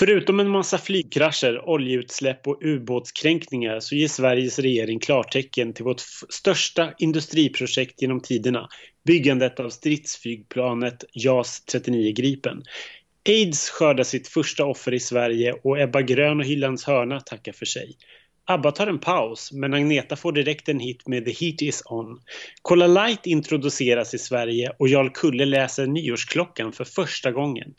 Förutom en massa flygkrascher, oljeutsläpp och ubåtskränkningar så ger Sveriges regering klartecken till vårt största industriprojekt genom tiderna, byggandet av stridsflygplanet JAS 39 Gripen. Aids skördar sitt första offer i Sverige och Ebba Grön och Hylands hörna tackar för sig. ABBA tar en paus, men Agneta får direkt en hit med The Heat Is On. Cola Light introduceras i Sverige och Jarl Kulle läser Nyårsklockan för första gången.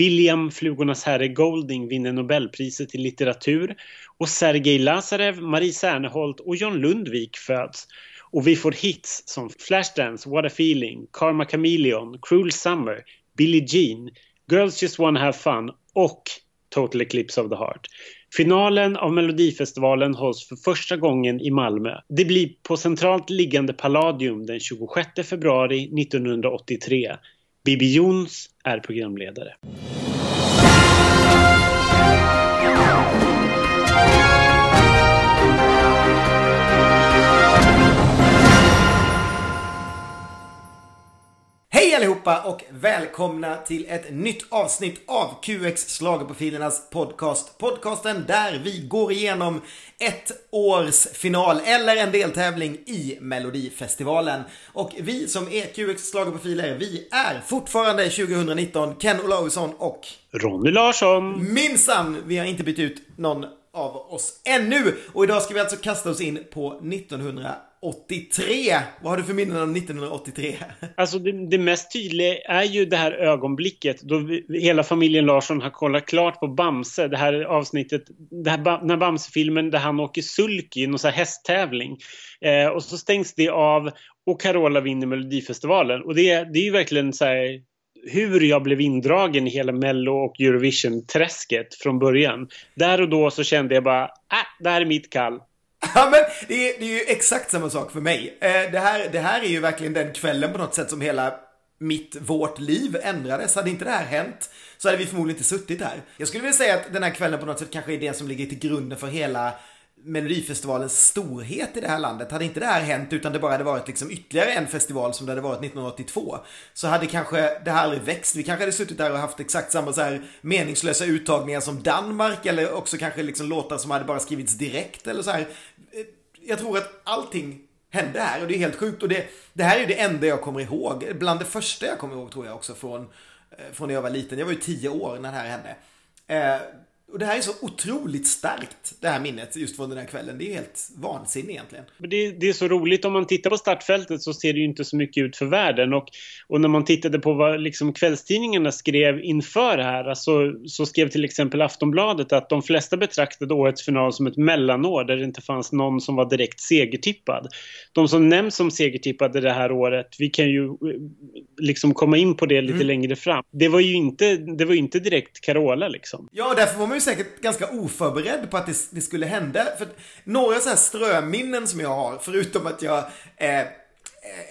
William Flugornas herre Golding vinner Nobelpriset i litteratur och Sergej Lazarev, Marie Serneholt och John Lundvik föds. Och vi får hits som Flashdance, What a feeling, Karma Chameleon, Cruel Summer, Billie Jean, Girls Just Wanna Have Fun och Total Eclipse of the Heart. Finalen av Melodifestivalen hålls för första gången i Malmö. Det blir på centralt liggande Palladium den 26 februari 1983. Bibi Jons är programledare. Hej allihopa och välkomna till ett nytt avsnitt av QX Schlagerprofilernas podcast. Podcasten där vi går igenom ett års final eller en deltävling i Melodifestivalen. Och vi som är QX Schlagerprofiler, vi är fortfarande 2019 Ken Olausson och Ronny Larsson. Minsann, vi har inte bytt ut någon av oss ännu. Och idag ska vi alltså kasta oss in på 1900 83. Vad har du för minnen om 1983? Alltså det, det, mest tydliga är ju det här ögonblicket då vi, hela familjen Larsson har kollat klart på Bamse. Det här avsnittet, det här, den här Bamse-filmen där han åker sulky i någon sån här hästtävling. Eh, och så stängs det av och Carola vinner Melodifestivalen. Och det, det är ju verkligen så här hur jag blev indragen i hela Mello och Eurovision-träsket från början. Där och då så kände jag bara, äh, det här är mitt kall. Ja men det är, det är ju exakt samma sak för mig. Eh, det, här, det här är ju verkligen den kvällen på något sätt som hela mitt, vårt liv ändrades. Hade inte det här hänt så hade vi förmodligen inte suttit här. Jag skulle vilja säga att den här kvällen på något sätt kanske är det som ligger till grunden för hela Melodifestivalens storhet i det här landet. Hade inte det här hänt utan det bara hade varit liksom ytterligare en festival som det hade varit 1982 så hade kanske det här aldrig växt. Vi kanske hade suttit där och haft exakt samma så här meningslösa uttagningar som Danmark eller också kanske liksom låtar som hade bara skrivits direkt eller så här. Jag tror att allting hände här och det är helt sjukt och det, det här är ju det enda jag kommer ihåg. Bland det första jag kommer ihåg tror jag också från, eh, från när jag var liten. Jag var ju tio år när det här hände. Eh, och det här är så otroligt starkt, det här minnet just från den här kvällen. Det är helt vansinnigt egentligen. Det, det, är så roligt, om man tittar på startfältet så ser det ju inte så mycket ut för världen. Och, och när man tittade på vad liksom kvällstidningarna skrev inför det här, alltså, så skrev till exempel Aftonbladet att de flesta betraktade årets final som ett mellanår där det inte fanns någon som var direkt segertippad. De som nämns som segertippade det här året, vi kan ju eh, liksom komma in på det lite mm. längre fram. Det var ju inte, det var inte direkt Carola liksom. Ja, därför var man ju säkert ganska oförberedd på att det, det skulle hända. För några så här ströminnen som jag har, förutom att jag eh,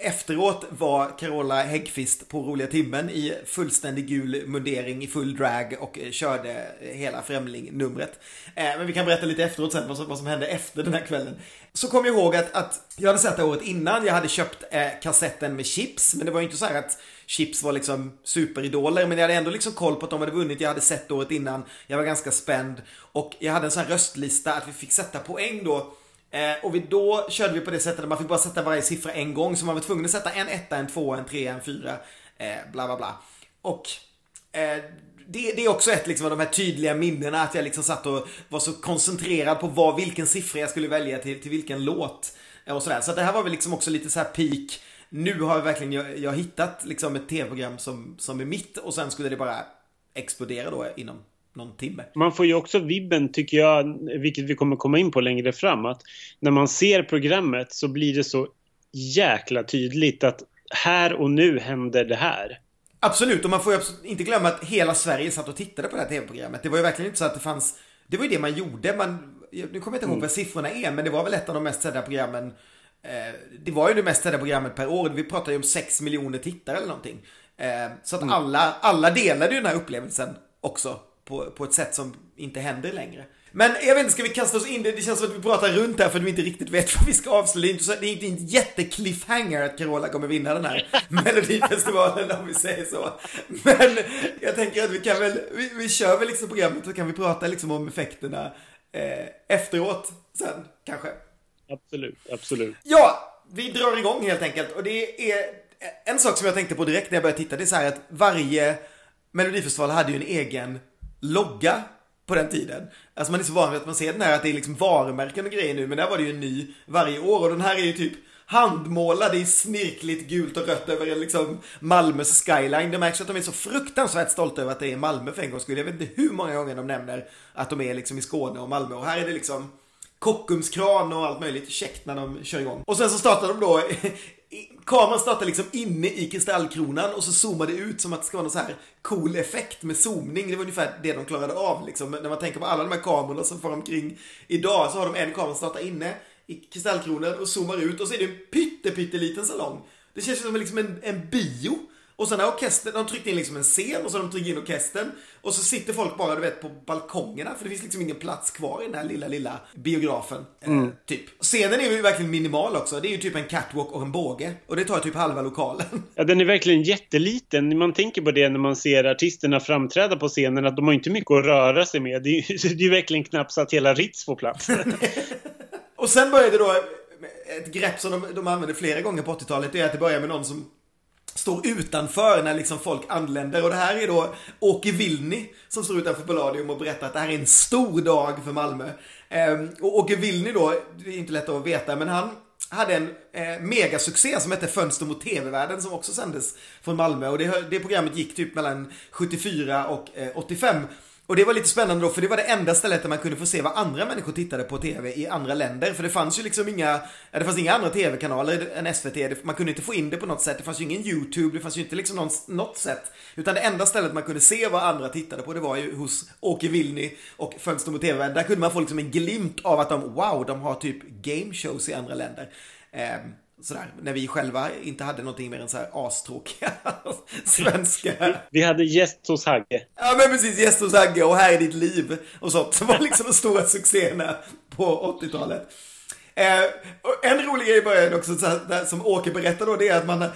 efteråt var Carola Häggkvist på Roliga Timmen i fullständig gul mundering i full drag och eh, körde hela Främling-numret. Eh, men vi kan berätta lite efteråt sen vad som, vad som hände efter den här kvällen. Så kom jag ihåg att, att jag hade sett det året innan, jag hade köpt eh, kassetten med chips, men det var ju inte så här att Chips var liksom superidoler, men jag hade ändå liksom koll på att de hade vunnit. Jag hade sett året innan. Jag var ganska spänd och jag hade en sån här röstlista att vi fick sätta poäng då. Eh, och vi, då körde vi på det sättet att man fick bara sätta varje siffra en gång. Så man var tvungen att sätta en etta, en tvåa, en trea, en fyra, eh, bla bla bla. Och eh, det, det, är också ett liksom, av de här tydliga minnena att jag liksom satt och var så koncentrerad på vad, vilken siffra jag skulle välja till, till vilken låt. Eh, och sådär. Så det här var väl liksom också lite så här peak nu har jag verkligen jag, jag hittat liksom ett tv-program som, som är mitt och sen skulle det bara explodera då inom någon timme. Man får ju också vibben, tycker jag, vilket vi kommer komma in på längre fram, att när man ser programmet så blir det så jäkla tydligt att här och nu händer det här. Absolut, och man får ju inte glömma att hela Sverige satt och tittade på det här tv-programmet. Det var ju verkligen inte så att det fanns... Det var ju det man gjorde. Man, nu kommer jag inte ihåg mm. vad siffrorna är, men det var väl ett av de mest sedda programmen Eh, det var ju det mest sedda programmet per år. Vi pratade ju om 6 miljoner tittare eller någonting. Eh, så att mm. alla, alla delade ju den här upplevelsen också på, på ett sätt som inte händer längre. Men jag vet inte, ska vi kasta oss in? Det, känns som att vi pratar runt här för att vi inte riktigt vet vad vi ska avslöja. Det är inte, så, det är inte en jättekliffhanger att Carola kommer vinna den här Melodifestivalen om vi säger så. Men jag tänker att vi kan väl, vi, vi kör väl liksom programmet så kan vi prata liksom om effekterna eh, efteråt sen kanske. Absolut, absolut. Ja, vi drar igång helt enkelt och det är en sak som jag tänkte på direkt när jag började titta. Det är så här att varje Melodifestival hade ju en egen logga på den tiden. Alltså man är så van vid att man ser den här att det är liksom varumärken och grejer nu, men där var det ju en ny varje år och den här är ju typ handmålad i snirkligt gult och rött över liksom Malmös skyline. Det märks att de är så fruktansvärt stolta över att det är Malmö för en gångs skull. Jag vet inte hur många gånger de nämner att de är liksom i Skåne och Malmö och här är det liksom Kockumskran och allt möjligt käckt när de kör igång. Och sen så startar de då Kameran startar liksom inne i kristallkronan och så zoomar det ut som att det ska vara någon så här cool effekt med zoomning. Det var ungefär det de klarade av liksom. När man tänker på alla de här kamerorna som far omkring idag så har de en kamera som startar inne i kristallkronan och zoomar ut och så är det en pytteliten salong. Det känns som liksom en, en bio och sen har orkestern, de tryckt in liksom en scen och så de tryckt in orkestern. Och så sitter folk bara du vet på balkongerna för det finns liksom ingen plats kvar i den här lilla, lilla biografen. Eh, mm. Eh, typ. Scenen är ju verkligen minimal också. Det är ju typ en catwalk och en båge. Och det tar typ halva lokalen. Ja, den är verkligen jätteliten. Man tänker på det när man ser artisterna framträda på scenen att de har inte mycket att röra sig med. Det är ju det är verkligen knappt så att hela Ritz får plats. och sen började då ett grepp som de, de använde flera gånger på 80-talet. Det är att det börjar med någon som står utanför när liksom folk anländer. Och det här är då Åke Vilni som står utanför Palladium och berättar att det här är en stor dag för Malmö. Ehm, och Åke Vilni då, det är inte lätt att veta, men han hade en eh, megasuccé som hette Fönster mot TV-världen som också sändes från Malmö. Och det, det programmet gick typ mellan 74 och eh, 85. Och det var lite spännande då, för det var det enda stället där man kunde få se vad andra människor tittade på tv i andra länder. För det fanns ju liksom inga, ja, det fanns inga andra tv-kanaler än SVT. Man kunde inte få in det på något sätt. Det fanns ju ingen YouTube, det fanns ju inte liksom någon, något sätt. Utan det enda stället man kunde se vad andra tittade på, det var ju hos Åke Vilni och Fönster mot TV. Där kunde man få liksom en glimt av att de, wow, de har typ game shows i andra länder. Eh, sådär, när vi själva inte hade någonting mer än så här astråkiga svenska. Vi hade gäst hos Hagge. Ja men precis, gäst hos Hagge och Här är ditt liv och sånt. Som var liksom de stora succéerna på 80-talet. Eh, en rolig grej i början också, så här, som Åke berättar då, det är att man, eh,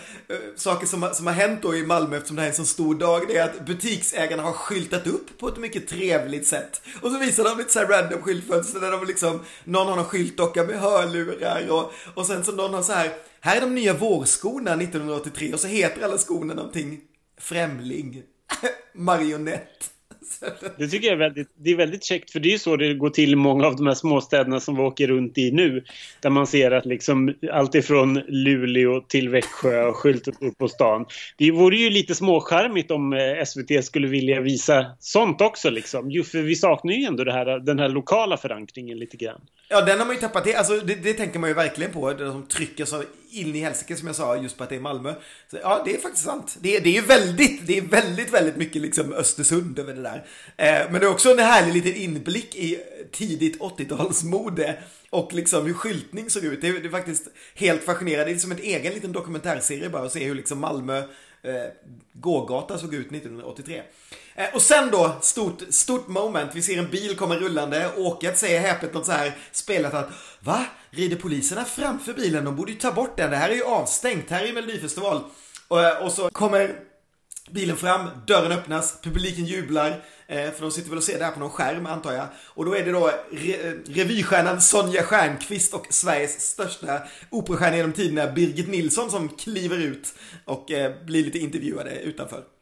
saker som, som har hänt då i Malmö eftersom det här är en så stor dag, det är att butiksägarna har skyltat upp på ett mycket trevligt sätt. Och så visar de lite så här random skyltfönster där de liksom, någon har någon skyltdocka med hörlurar och, och sen så någon har så här, här är de nya vårskorna 1983 och så heter alla skorna någonting främling, marionett. Det tycker jag är väldigt, det är väldigt käckt för det är så det går till i många av de här småstäderna som vi åker runt i nu. Där man ser att liksom allt ifrån Luleå till Växjö och skyltat upp på stan. Det vore ju lite småskärmigt om eh, SVT skulle vilja visa sånt också liksom. Jo, för vi saknar ju ändå det här, den här lokala förankringen lite grann. Ja, den har man ju tappat. Det, alltså, det, det tänker man ju verkligen på. De trycker så in i helsike som jag sa just på att det är Malmö. Så, ja, det är faktiskt sant. Det, det är väldigt, det är väldigt, väldigt mycket liksom Östersund över det där. Eh, men det är också en härlig liten inblick i tidigt 80-talsmode och liksom hur skyltning såg ut. Det är, det är faktiskt helt fascinerande. Det är som en egen liten dokumentärserie bara att se hur liksom Malmö eh, gågata såg ut 1983. Eh, och sen då, stort, stort moment. Vi ser en bil komma rullande. Åket säger häpet något så här spelat att Va? Rider poliserna framför bilen? De borde ju ta bort den. Det här är ju avstängt. Här är ju Melodifestival. Och, eh, och så kommer bilen fram, dörren öppnas, publiken jublar. Eh, för de sitter väl och ser det här på någon skärm antar jag. Och då är det då re eh, revystjärnan Sonja Stjernqvist och Sveriges största operastjärna genom tiderna Birgit Nilsson som kliver ut och blir lite intervjuade utanför.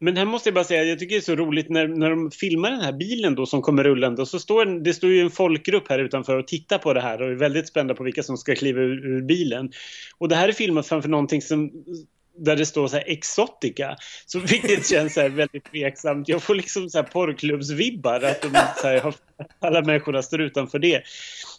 Men här måste jag bara säga, jag tycker det är så roligt när, när de filmar den här bilen då som kommer rullande och så står det står ju en folkgrupp här utanför och tittar på det här och är väldigt spända på vilka som ska kliva ur, ur bilen. Och det här är filmat framför någonting som där det står så här exotica. Så vilket känns så väldigt tveksamt. Jag får liksom så här porrklubbsvibbar att de så här, alla människorna står utanför det.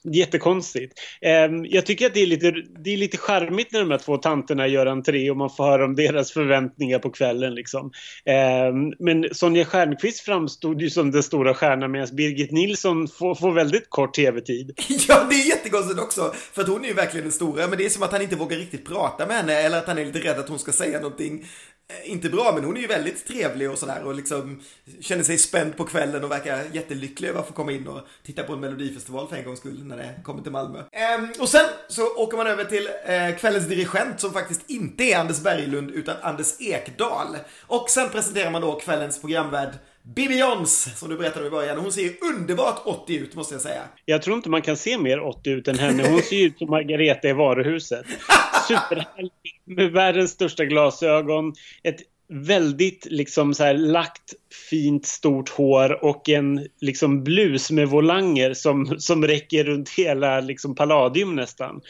Jättekonstigt. Ehm, jag tycker att det är, lite, det är lite charmigt när de här två tanterna gör entré och man får höra om deras förväntningar på kvällen. Liksom. Ehm, men Sonja Stjernqvist framstod ju som den stora stjärnan medan Birgit Nilsson får, får väldigt kort tv-tid. Ja, det är jättekonstigt också. För att hon är ju verkligen den stora. Men det är som att han inte vågar riktigt prata med henne eller att han är lite rädd att hon ska säga någonting Eh, inte bra, men hon är ju väldigt trevlig och sådär och liksom känner sig spänd på kvällen och verkar jättelycklig över att få komma in och titta på en melodifestival för en gångs skull när det kommer till Malmö. Ehm, och sen så åker man över till eh, kvällens dirigent som faktiskt inte är Anders Berglund utan Anders Ekdal. Och sen presenterar man då kvällens programvärd Bibi Jons, som du berättade i början. Hon ser ju underbart 80 ut, måste jag säga. Jag tror inte man kan se mer 80 ut än henne. Hon ser ju ut som Margareta i varuhuset. Superhärlig, med världens största glasögon. Ett väldigt liksom så här lagt fint stort hår och en liksom blus med volanger som, som räcker runt hela liksom Palladium nästan.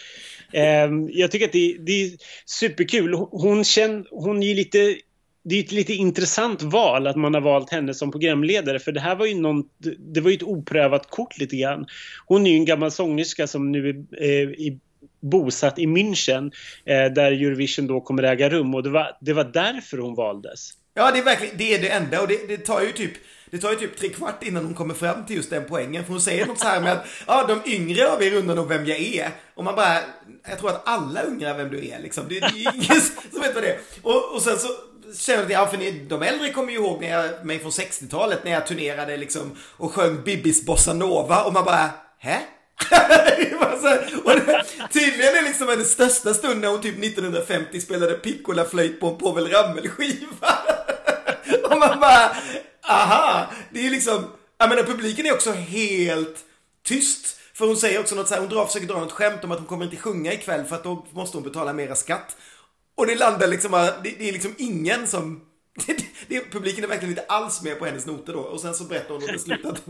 Eh, jag tycker att det, det är superkul. Hon, känner, hon är lite det är ett lite intressant val att man har valt henne som programledare för det här var ju någon, det var ju ett oprövat kort lite grann. Hon är ju en gammal sångerska som nu är eh, bosatt i München eh, där Eurovision då kommer äga rum och det var, det var därför hon valdes. Ja, det är verkligen, det är det enda och det, det tar ju typ det tar ju typ tre kvart innan hon kommer fram till just den poängen. För hon säger något så här med att ja, de yngre av er undrar nog vem jag är. Och man bara, jag tror att alla undrar vem du är liksom. Det, det är ingen som vet vad det är. Och, och sen så känner jag, ja, för ni, de äldre kommer ju ihåg när jag, mig från 60-talet när jag turnerade liksom och sjöng Bibis Bossa Nova och man bara, hä? och det, tydligen är liksom hennes största stund när hon typ 1950 spelade piccolaflöjt på en Povel Ramel-skiva. och man bara, aha, det är liksom, jag menar publiken är också helt tyst. För hon säger också något så här, hon drar, försöker dra något skämt om att hon kommer inte sjunga ikväll för att då måste hon betala mera skatt. Och det landar liksom, eh, det, det är liksom ingen som, det, det, publiken är verkligen inte alls med på hennes noter då. Och sen så berättar hon om det slutat.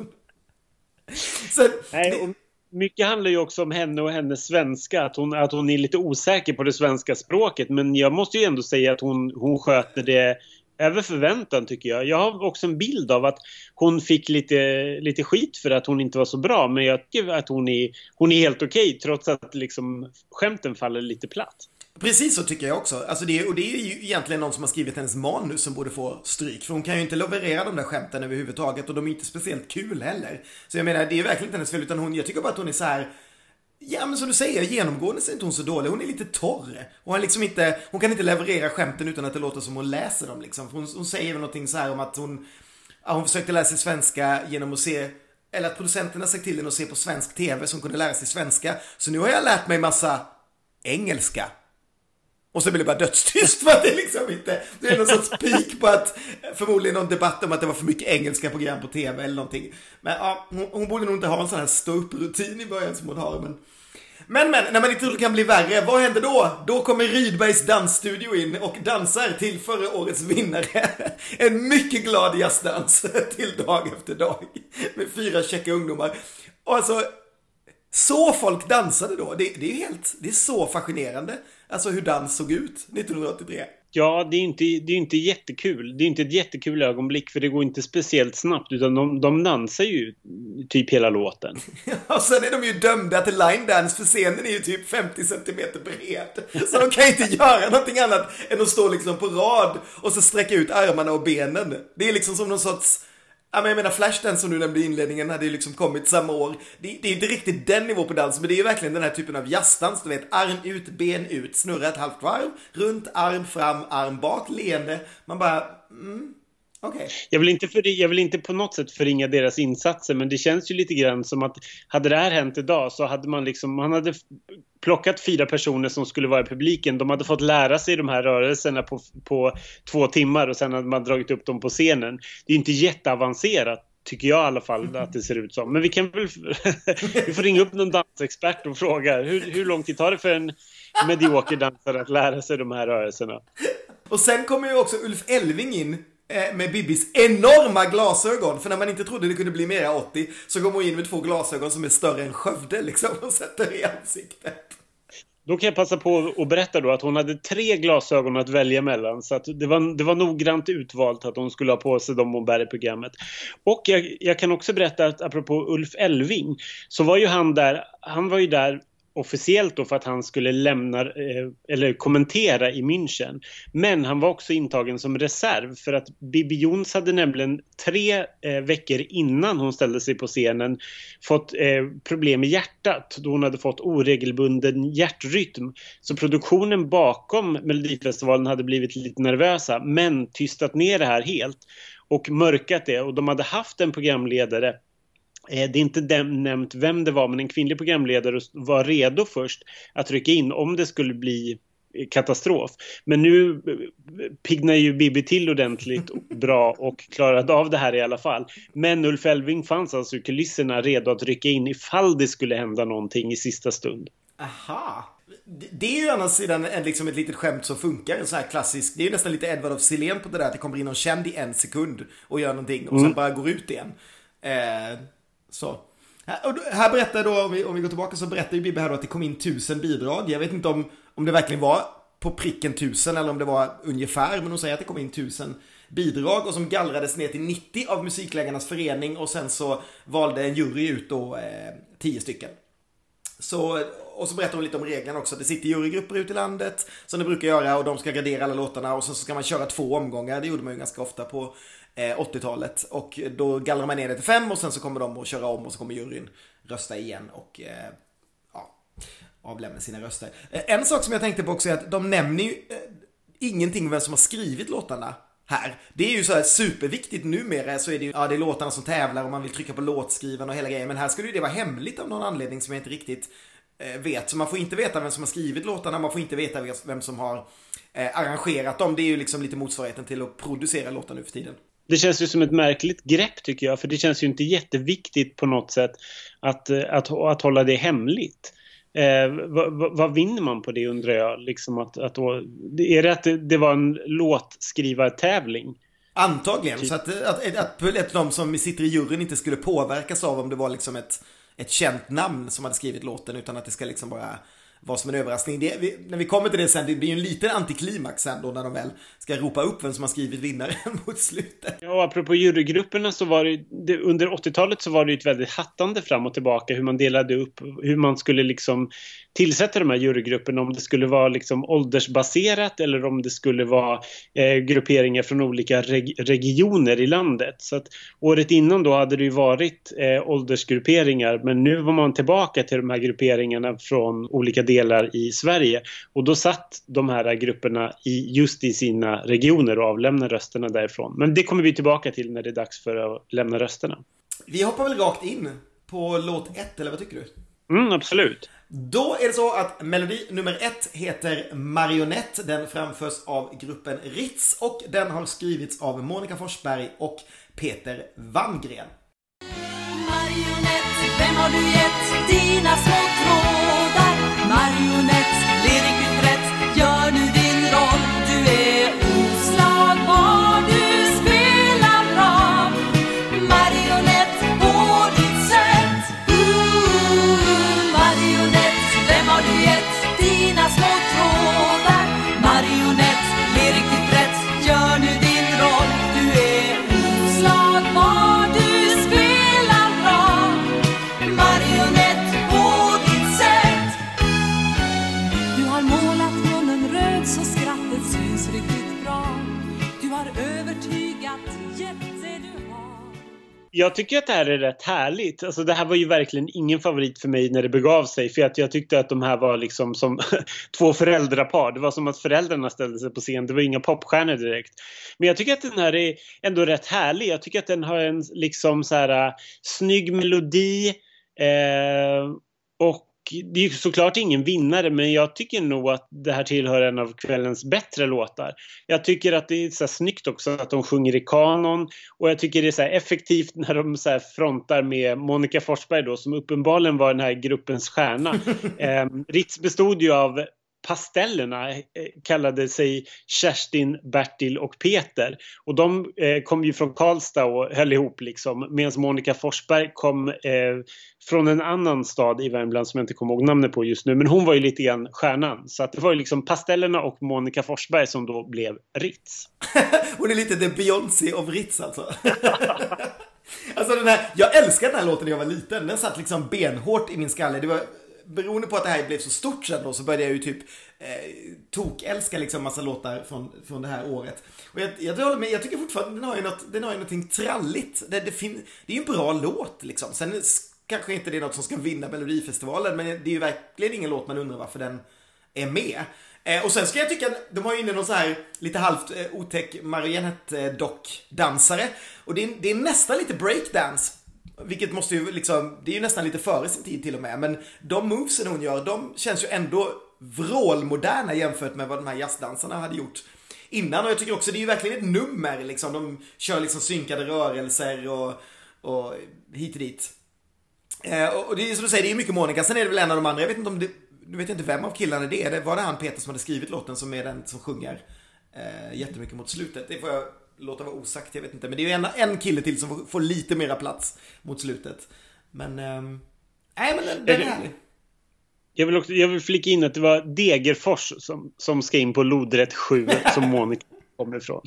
så, Nej, och mycket handlar ju också om henne och hennes svenska. Att hon, att hon är lite osäker på det svenska språket. Men jag måste ju ändå säga att hon, hon sköter det över förväntan tycker jag. Jag har också en bild av att hon fick lite, lite skit för att hon inte var så bra. Men jag tycker att hon är, hon är helt okej okay, trots att liksom skämten faller lite platt. Precis så tycker jag också. Alltså det, och det är ju egentligen någon som har skrivit hennes manus som borde få stryk. För hon kan ju inte leverera de där skämten överhuvudtaget och de är inte speciellt kul heller. Så jag menar, det är verkligen inte hennes fel utan hon, jag tycker bara att hon är så här Ja men som du säger, genomgående så är inte hon så dålig. Hon är lite torr. Och hon, liksom inte, hon kan inte leverera skämten utan att det låter som hon läser dem liksom. Hon, hon säger väl någonting så här om att hon, ja, hon försökte lära sig svenska genom att se eller att producenterna sagt till henne att se på svensk TV så hon kunde lära sig svenska. Så nu har jag lärt mig massa engelska. Och så blir det bara dödstyst för att det liksom inte, det är någon sorts pik på att, förmodligen någon debatt om att det var för mycket engelska program på tv eller någonting. Men ja, hon, hon borde nog inte ha en sån här ståupprutin i början som hon har. Men, men, men, när man inte tror det kan bli värre, vad händer då? Då kommer Rydbergs dansstudio in och dansar till förra årets vinnare. En mycket glad jazzdans till dag efter dag. Med fyra käcka ungdomar. Och alltså, så folk dansade då. Det, det är helt, det är så fascinerande. Alltså hur dans såg ut 1983. Ja, det är inte, det är inte jättekul. Det är inte ett jättekul ögonblick för det går inte speciellt snabbt utan de, de dansar ju typ hela låten. och sen är de ju dömda till line dance för scenen är ju typ 50 centimeter bred. Så de kan ju inte göra någonting annat än att stå liksom på rad och så sträcka ut armarna och benen. Det är liksom som någon sorts Ja, men jag menar Flashdance som du nämnde i inledningen hade ju liksom kommit samma år. Det, det är inte riktigt den nivå på dans, men det är ju verkligen den här typen av jazzdans. Du vet, arm ut, ben ut, snurra ett halvt varv, runt, arm fram, arm bak, leende. Man bara, mm, Okay. Jag, vill inte för, jag vill inte på något sätt förringa deras insatser men det känns ju lite grann som att hade det här hänt idag så hade man liksom, man hade plockat fyra personer som skulle vara i publiken. De hade fått lära sig de här rörelserna på, på två timmar och sen hade man dragit upp dem på scenen. Det är inte jätteavancerat tycker jag i alla fall att det ser ut som. Men vi kan väl vi får ringa upp någon dansexpert och fråga hur, hur lång tid tar det för en medioker dansare att lära sig de här rörelserna? Och sen kommer ju också Ulf Elving in Eh, med Bibis enorma glasögon. För när man inte trodde det kunde bli mera 80 så går hon in med två glasögon som är större än Skövde liksom och sätter i ansiktet. Då kan jag passa på att berätta då att hon hade tre glasögon att välja mellan. Så att det, var, det var noggrant utvalt att hon skulle ha på sig dem hon bär i programmet. Och jag, jag kan också berätta att apropå Ulf Elving så var ju han där, han var ju där officiellt då för att han skulle lämna eh, eller kommentera i München. Men han var också intagen som reserv för att Bibi Jones hade nämligen tre eh, veckor innan hon ställde sig på scenen fått eh, problem med hjärtat då hon hade fått oregelbunden hjärtrytm. Så produktionen bakom Melodifestivalen hade blivit lite nervösa men tystat ner det här helt och mörkat det och de hade haft en programledare det är inte nämnt vem det var, men en kvinnlig programledare var redo först att rycka in om det skulle bli katastrof. Men nu eh, piggnar ju Bibi till ordentligt bra och klarade av det här i alla fall. Men Ulf Elving fanns alltså i kulisserna redo att rycka in ifall det skulle hända någonting i sista stund. Aha! Det är ju å andra sidan liksom ett litet skämt som funkar. En sån här klassisk, det är ju nästan lite Edward of Silén på det där att det kommer in någon känd i en sekund och gör någonting och mm. sen bara går ut igen. Eh, så. Här berättar då, om vi, om vi går tillbaka så berättar ju Bibbe här då att det kom in tusen bidrag. Jag vet inte om, om det verkligen var på pricken tusen eller om det var ungefär, men hon säger att det kom in tusen bidrag och som gallrades ner till 90 av Musikläggarnas förening och sen så valde en jury ut då eh, 10 stycken. Så, och så berättar hon lite om reglerna också. Det sitter jurygrupper ute i landet som det brukar göra och de ska gradera alla låtarna och sen så ska man köra två omgångar. Det gjorde man ju ganska ofta på Eh, 80-talet. Och då gallrar man ner det till fem och sen så kommer de att köra om och så kommer juryn rösta igen och eh, ja, avlämna sina röster. Eh, en sak som jag tänkte på också är att de nämner ju eh, ingenting om vem som har skrivit låtarna här. Det är ju så här superviktigt numera så är det ju, ja det är låtarna som tävlar och man vill trycka på låtskrivaren och hela grejen. Men här skulle ju det vara hemligt av någon anledning som jag inte riktigt vet. Så man får inte veta vem som har skrivit låtarna, man får inte veta vem som har arrangerat dem. Det är ju liksom lite motsvarigheten till att producera låtar nu för tiden. Det känns ju som ett märkligt grepp tycker jag, för det känns ju inte jätteviktigt på något sätt att, eh, att, att hålla det hemligt. Eh, vad, vad, vinner man på det undrar jag? Liksom att, att då, är det att det, det var en låtskrivartävling? Antagligen, typ. så att, att, att, att de som sitter i juryn inte skulle påverkas av om det var liksom ett, ett känt namn som hade skrivit låten utan att det ska liksom bara vad som är en överraskning. Det, vi, när vi kommer till det sen, det blir ju en liten antiklimax sen då när de väl ska ropa upp vem som har skrivit vinnaren mot slutet. Ja, och apropå jurygrupperna så var det, det under 80-talet så var det ju ett väldigt hattande fram och tillbaka hur man delade upp, hur man skulle liksom tillsätta de här jurygrupperna, om det skulle vara liksom åldersbaserat eller om det skulle vara eh, grupperingar från olika reg regioner i landet. Så att året innan då hade det ju varit eh, åldersgrupperingar men nu var man tillbaka till de här grupperingarna från olika delar i Sverige och då satt de här grupperna i, just i sina regioner och avlämnade rösterna därifrån. Men det kommer vi tillbaka till när det är dags för att lämna rösterna. Vi hoppar väl rakt in på låt ett, eller vad tycker du? Mm, absolut. Då är det så att melodi nummer ett heter Marionette. Den framförs av gruppen Ritz och den har skrivits av Monica Forsberg och Peter Wangren. Marionette, vem har du gett dina små trådar? Marionette, Jag tycker att det här är rätt härligt. Alltså det här var ju verkligen ingen favorit för mig när det begav sig. För att jag tyckte att de här var liksom som två föräldrapar. Det var som att föräldrarna ställde sig på scen. Det var inga popstjärnor direkt. Men jag tycker att den här är ändå rätt härlig. Jag tycker att den har en liksom så här äh, snygg melodi. Eh, och det är ju såklart ingen vinnare men jag tycker nog att det här tillhör en av kvällens bättre låtar. Jag tycker att det är så snyggt också att de sjunger i kanon och jag tycker det är så effektivt när de så frontar med Monica Forsberg då som uppenbarligen var den här gruppens stjärna. eh, Ritz bestod ju av Pastellerna eh, kallade sig Kerstin, Bertil och Peter. Och de eh, kom ju från Karlstad och höll ihop liksom. Medan Monica Forsberg kom eh, från en annan stad i Värmland som jag inte kommer ihåg namnet på just nu. Men hon var ju lite grann stjärnan. Så att det var ju liksom Pastellerna och Monica Forsberg som då blev Ritz. hon är lite the Beyoncé of Ritz alltså. Alltså den här, jag älskade den här låten när jag var liten. Den satt liksom benhårt i min skalle. Det var beroende på att det här blev så stort sen då så började jag ju typ eh, tokälska liksom massa låtar från, från det här året. Och jag, jag, jag, med, jag tycker fortfarande den har ju, något, den har ju någonting tralligt. Det, det, fin, det är ju en bra låt liksom. Sen kanske inte det är något som ska vinna Melodifestivalen men det är ju verkligen ingen låt man undrar varför den är med. Eh, och sen ska jag tycka, de har ju inne någon så här lite halvt eh, otäck marionett-dock-dansare. Och det är, det är nästan lite breakdance. Vilket måste ju liksom, det är ju nästan lite före sin tid till och med. Men de movesen hon gör, de känns ju ändå vrålmoderna jämfört med vad de här jazzdansarna hade gjort innan. Och jag tycker också det är ju verkligen ett nummer liksom. De kör liksom synkade rörelser och, och hit och dit. Eh, och det är som du säger, det är mycket Monica. Sen är det väl en av de andra, jag vet inte om det nu vet jag inte vem av killarna det är. Var det han Peter som hade skrivit låten som är den som sjunger eh, jättemycket mot slutet? Det får jag låta vara osagt, jag vet inte. Men det är ju en, en kille till som får, får lite mera plats mot slutet. Men, eh, nej men den, den är härlig. Jag vill, också, jag vill flika in att det var Degerfors som, som ska in på lodrätt 7 som Monica kommer ifrån.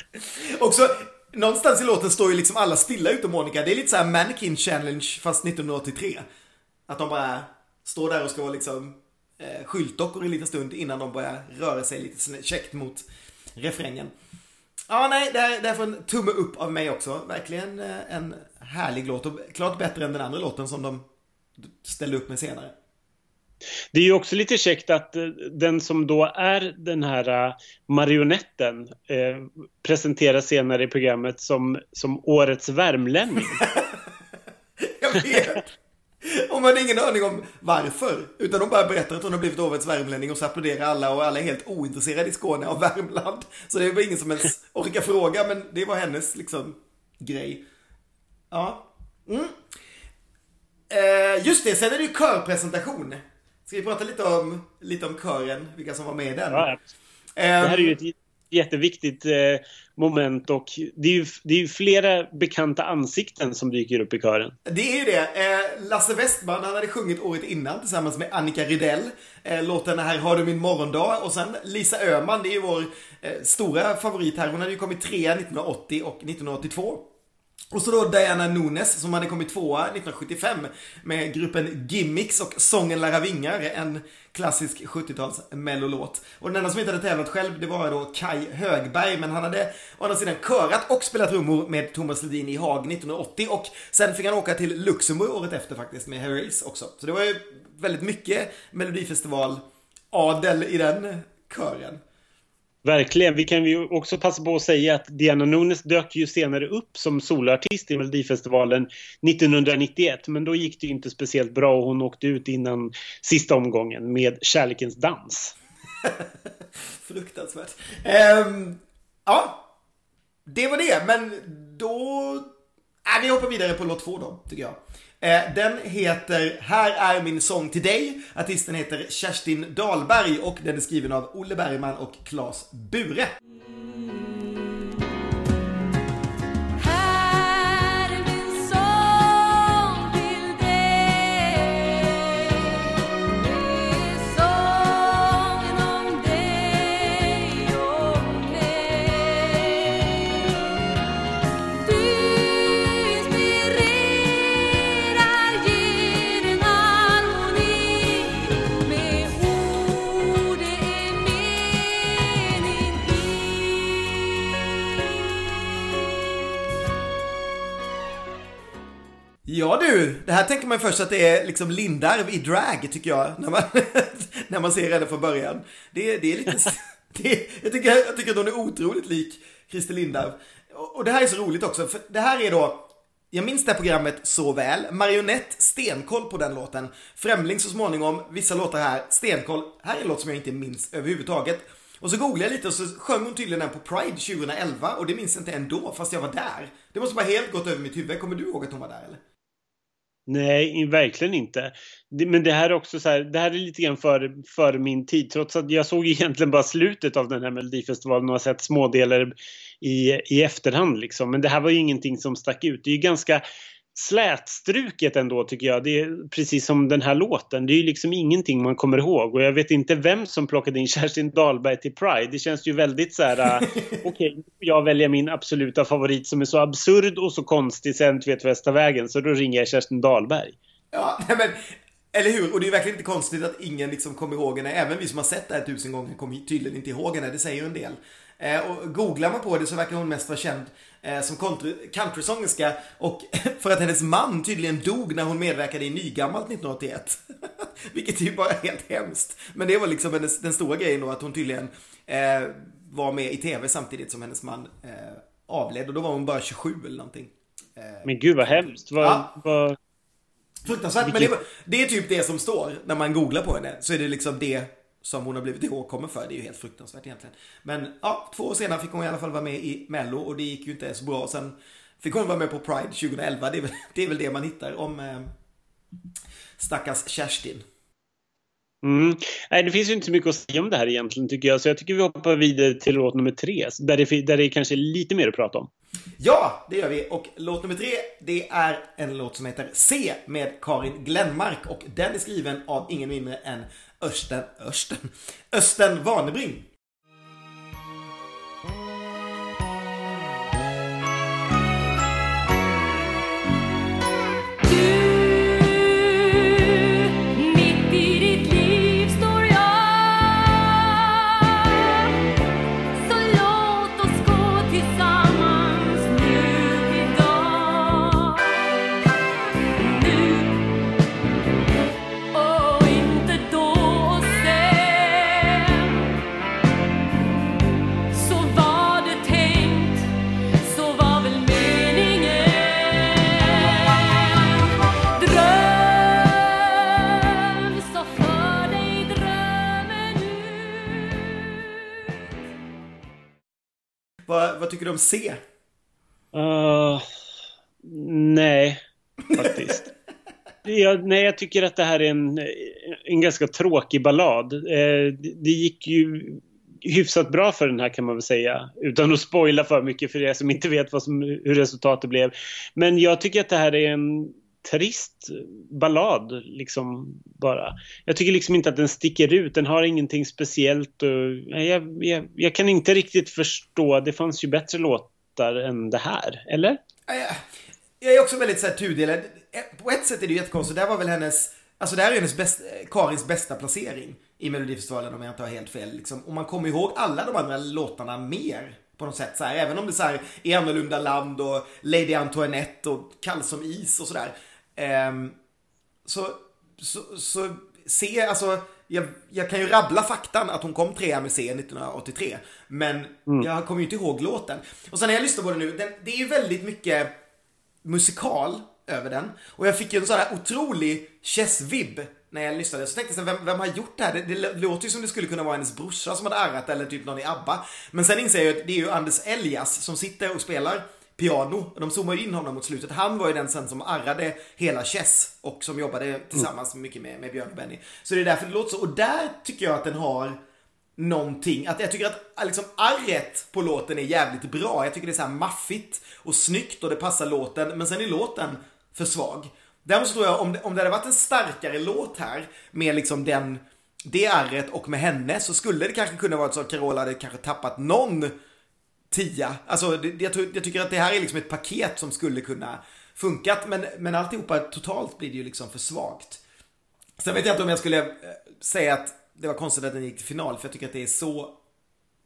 också, någonstans i låten står ju liksom alla stilla utom Monica. Det är lite så här Mannequin Challenge fast 1983. Att de bara står där och ska vara liksom eh, skyltdockor en liten stund innan de börjar röra sig lite käckt mot refrängen. Ja, nej, det här, det här får en tumme upp av mig också. Verkligen eh, en härlig låt och klart bättre än den andra låten som de ställde upp med senare. Det är ju också lite käckt att eh, den som då är den här uh, marionetten eh, presenteras senare i programmet som, som årets värmlänning. Jag vet! Och man har ingen aning om varför. Utan de bara berättar att hon har blivit årets värmlänning och så applåderar alla och alla är helt ointresserade i Skåne och Värmland. Så det var ingen som ens orkar fråga men det var hennes liksom grej. Ja. Mm. Eh, just det, sen är det ju körpresentation. Ska vi prata lite om, lite om kören, vilka som var med i den? Ja, det här är ju ett jätteviktigt eh, moment och det är, ju, det är ju flera bekanta ansikten som dyker upp i kören. Det är ju det. Eh, Lasse Westman, han hade sjungit året innan tillsammans med Annika Rydell. Eh, låten Här har du min morgondag och sen Lisa Öhman, det är ju vår eh, stora favorit här. Hon hade ju kommit trea 1980 och 1982. Och så då Diana Nunes som hade kommit tvåa 1975 med gruppen Gimmicks och Sången lära vingar, en klassisk 70-tals mellolåt. Och den enda som inte hade tävlat själv det var då Kai Högberg men han hade å andra sidan körat och spelat trummor med Thomas Ledin i Haag 1980 och sen fick han åka till Luxemburg året efter faktiskt med Harris också. Så det var ju väldigt mycket Melodifestival-adel i den kören. Verkligen. Vi kan ju också passa på att säga att Diana Nunes dök ju senare upp som soloartist i Melodifestivalen 1991. Men då gick det ju inte speciellt bra och hon åkte ut innan sista omgången med Kärlekens dans. Fruktansvärt. Um, ja, det var det. Men då... Äh, vi hoppar vidare på låt två då, tycker jag. Eh, den heter Här är min sång till dig. Artisten heter Kerstin Dahlberg och den är skriven av Olle Bergman och Claes Bure. Ja du, det här tänker man först att det är liksom Lindarv i drag tycker jag. När man, när man ser henne från början. Det, det är lite... Det, jag, tycker, jag tycker att hon är otroligt lik Christer Lindarw. Och, och det här är så roligt också, för det här är då jag minns det här programmet så väl. Marionett, stenkoll på den låten. Främling så småningom, vissa låtar här, stenkoll. Här är en låt som jag inte minns överhuvudtaget. Och så googlade jag lite och så sjöng hon tydligen den på Pride 2011 och det minns jag inte ändå, fast jag var där. Det måste bara helt gått över mitt huvud. Kommer du ihåg att hon var där eller? Nej, verkligen inte. Men det här är också så här, det här är lite grann före för min tid. Trots att jag såg egentligen bara slutet av den här Melodifestivalen och har sett smådelar i, i efterhand liksom. Men det här var ju ingenting som stack ut. Det är ju ganska slätstruket ändå tycker jag. Det är precis som den här låten. Det är ju liksom ingenting man kommer ihåg och jag vet inte vem som plockade in Kerstin Dahlberg till Pride. Det känns ju väldigt så här. Äh, okej, okay, jag väljer min absoluta favorit som är så absurd och så konstig sen vet västa vägen så då ringer jag Kerstin Dahlberg. Ja, men Eller hur? Och det är verkligen inte konstigt att ingen liksom kommer ihåg henne. Även vi som har sett det här tusen gånger kommer tydligen inte ihåg henne. Det säger ju en del. Eh, och googlar man på det så verkar hon mest vara känd eh, som countrysångerska. Och för att hennes man tydligen dog när hon medverkade i Nygammalt 1981. Vilket är ju bara helt hemskt. Men det var liksom hennes, den stora grejen då att hon tydligen eh, var med i tv samtidigt som hennes man eh, avled. Och då var hon bara 27 eller någonting. Eh, men gud vad hemskt. Vad, ja. vad... Fruktansvärt. Men det, det, är typ det som står när man googlar på henne. Så är det liksom det som hon har blivit ihågkommen för. Det är ju helt fruktansvärt egentligen. Men ja, två år senare fick hon i alla fall vara med i Mello och det gick ju inte så bra. Sen fick hon vara med på Pride 2011. Det är väl det, är väl det man hittar om eh, stackars Kerstin. Mm. Nej, det finns ju inte så mycket att säga om det här egentligen tycker jag. Så jag tycker vi hoppar vidare till låt nummer tre. Där det, där det kanske är lite mer att prata om. Ja, det gör vi. Och låt nummer tre, det är en låt som heter C med Karin Glenmark. Och den är skriven av ingen mindre än Östen, Östen, Östen Warnerbring. Tycker du om C? Uh, nej, faktiskt. jag, nej, jag tycker att det här är en, en ganska tråkig ballad. Eh, det gick ju hyfsat bra för den här kan man väl säga. Utan att spoila för mycket för er som inte vet vad som, hur resultatet blev. Men jag tycker att det här är en trist ballad liksom bara. Jag tycker liksom inte att den sticker ut. Den har ingenting speciellt och jag, jag, jag kan inte riktigt förstå. Det fanns ju bättre låtar än det här, eller? Jag är också väldigt såhär tudelad. Eh, på ett sätt är det jättekonstigt. Det här var väl hennes, alltså det här är hennes bäst, eh, Karins bästa placering i Melodifestivalen om jag inte har helt fel. Liksom. Och man kommer ihåg alla de andra låtarna mer på något sätt. Så här, även om det så här, är annorlunda land och Lady Antoinette och Kall som is och sådär. Um, så, så, så se, alltså jag, jag, kan ju rabbla faktan att hon kom trea med C 1983. Men mm. jag kommer ju inte ihåg låten. Och sen när jag lyssnar på den nu, den, det är ju väldigt mycket musikal över den. Och jag fick ju en sån här otrolig Chess-vibb när jag lyssnade. Så tänkte jag, vem, vem har gjort det här? Det, det, låter ju som det skulle kunna vara hennes brorsa som hade arrat eller typ någon i ABBA. Men sen inser jag att det är ju Anders Elias som sitter och spelar piano. De zoomar in honom mot slutet. Han var ju den sen som arrade hela Chess och som jobbade tillsammans mm. mycket med, med Björn och Benny. Så det är därför det låter så. Och där tycker jag att den har någonting. Att jag tycker att äh, liksom arret på låten är jävligt bra. Jag tycker det är så här maffigt och snyggt och det passar låten. Men sen är låten för svag. Däremot så tror jag om det, om det hade varit en starkare låt här med liksom den det arret och med henne så skulle det kanske kunna vara så att Carola hade kanske tappat någon tia. Alltså, det, jag, jag, tycker att det här är liksom ett paket som skulle kunna funkat, men, men alltihopa totalt blir det ju liksom för svagt. Sen vet jag inte om jag skulle eh, säga att det var konstigt att den gick till final, för jag tycker att det är så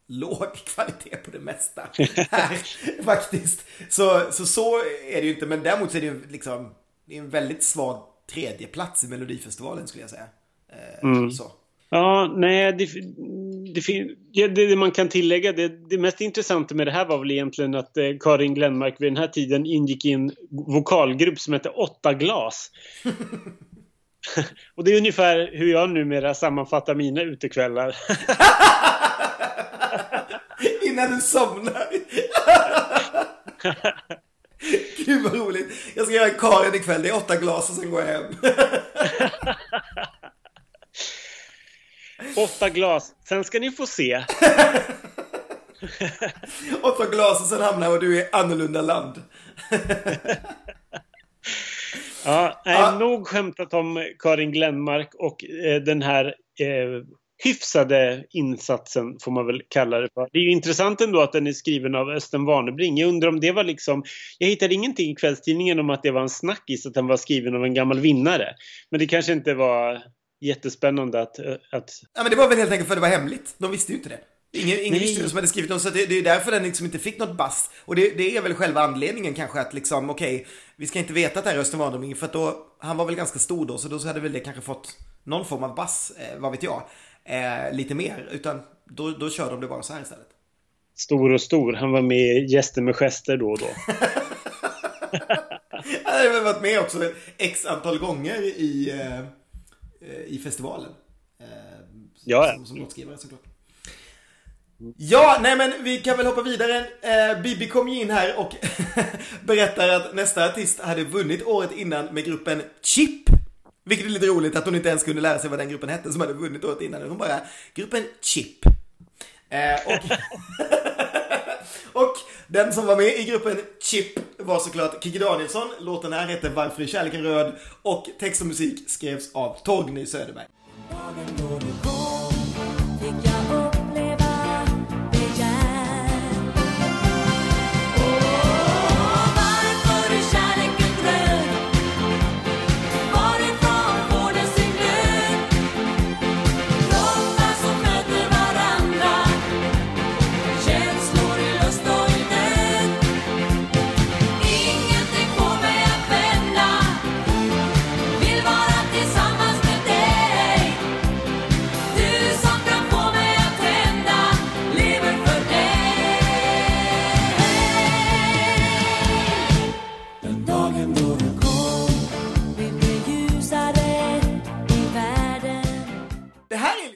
låg kvalitet på det mesta här faktiskt. Så, så så är det ju inte, men däremot så är det ju liksom, det är en väldigt svag tredjeplats i Melodifestivalen skulle jag säga. Eh, mm. Så. Ja, nej, det, det, ja, det, man kan tillägga, det, det mest intressanta med det här var väl egentligen att eh, Karin Glenmark vid den här tiden ingick i en vokalgrupp som hette Åtta glas. Och det är ungefär hur jag numera sammanfattar mina utekvällar. Innan du somnar. Gud vad roligt. Jag ska göra Karin ikväll. Det är åtta glas och sen går jag hem. Åtta glas. Sen ska ni få se. Åtta glas och sen hamnar du i annorlunda land. ja, nej, ja. nog skämtat om Karin Glenmark och eh, den här eh, hyfsade insatsen får man väl kalla det för. Det är ju intressant ändå att den är skriven av Östen Warnerbring. Jag undrar om det var liksom, jag hittade ingenting i kvällstidningen om att det var en snackis att den var skriven av en gammal vinnare. Men det kanske inte var jättespännande att... att... Ja men det var väl helt enkelt för att det var hemligt. De visste ju inte det. Ingen, ingen visste vem som hade skrivit dem, så det, det är därför den liksom inte fick något bast. Och det, det, är väl själva anledningen kanske att liksom, okej, okay, vi ska inte veta att det är Östen Warnerbring, för att då, han var väl ganska stor då, så då hade väl det kanske fått någon form av bass, eh, vad vet jag eh, lite mer. Utan då, då kör de det bara så här istället. Stor och stor. Han var med i Gäster med gester då och då. Han har väl varit med också x antal gånger i, eh, i festivalen. Eh, ja, som, som låtskrivare såklart. Ja, nej men vi kan väl hoppa vidare. Eh, Bibi kom ju in här och berättar att nästa artist hade vunnit året innan med gruppen Chip. Vilket är lite roligt att hon inte ens kunde lära sig vad den gruppen hette som hade vunnit året innan. Hon bara, gruppen Chip. Eh, och, och den som var med i gruppen Chip var såklart Kikki Danielsson. Låten här heter Varför är kärleken röd? Och text och musik skrevs av Torgny Söderberg.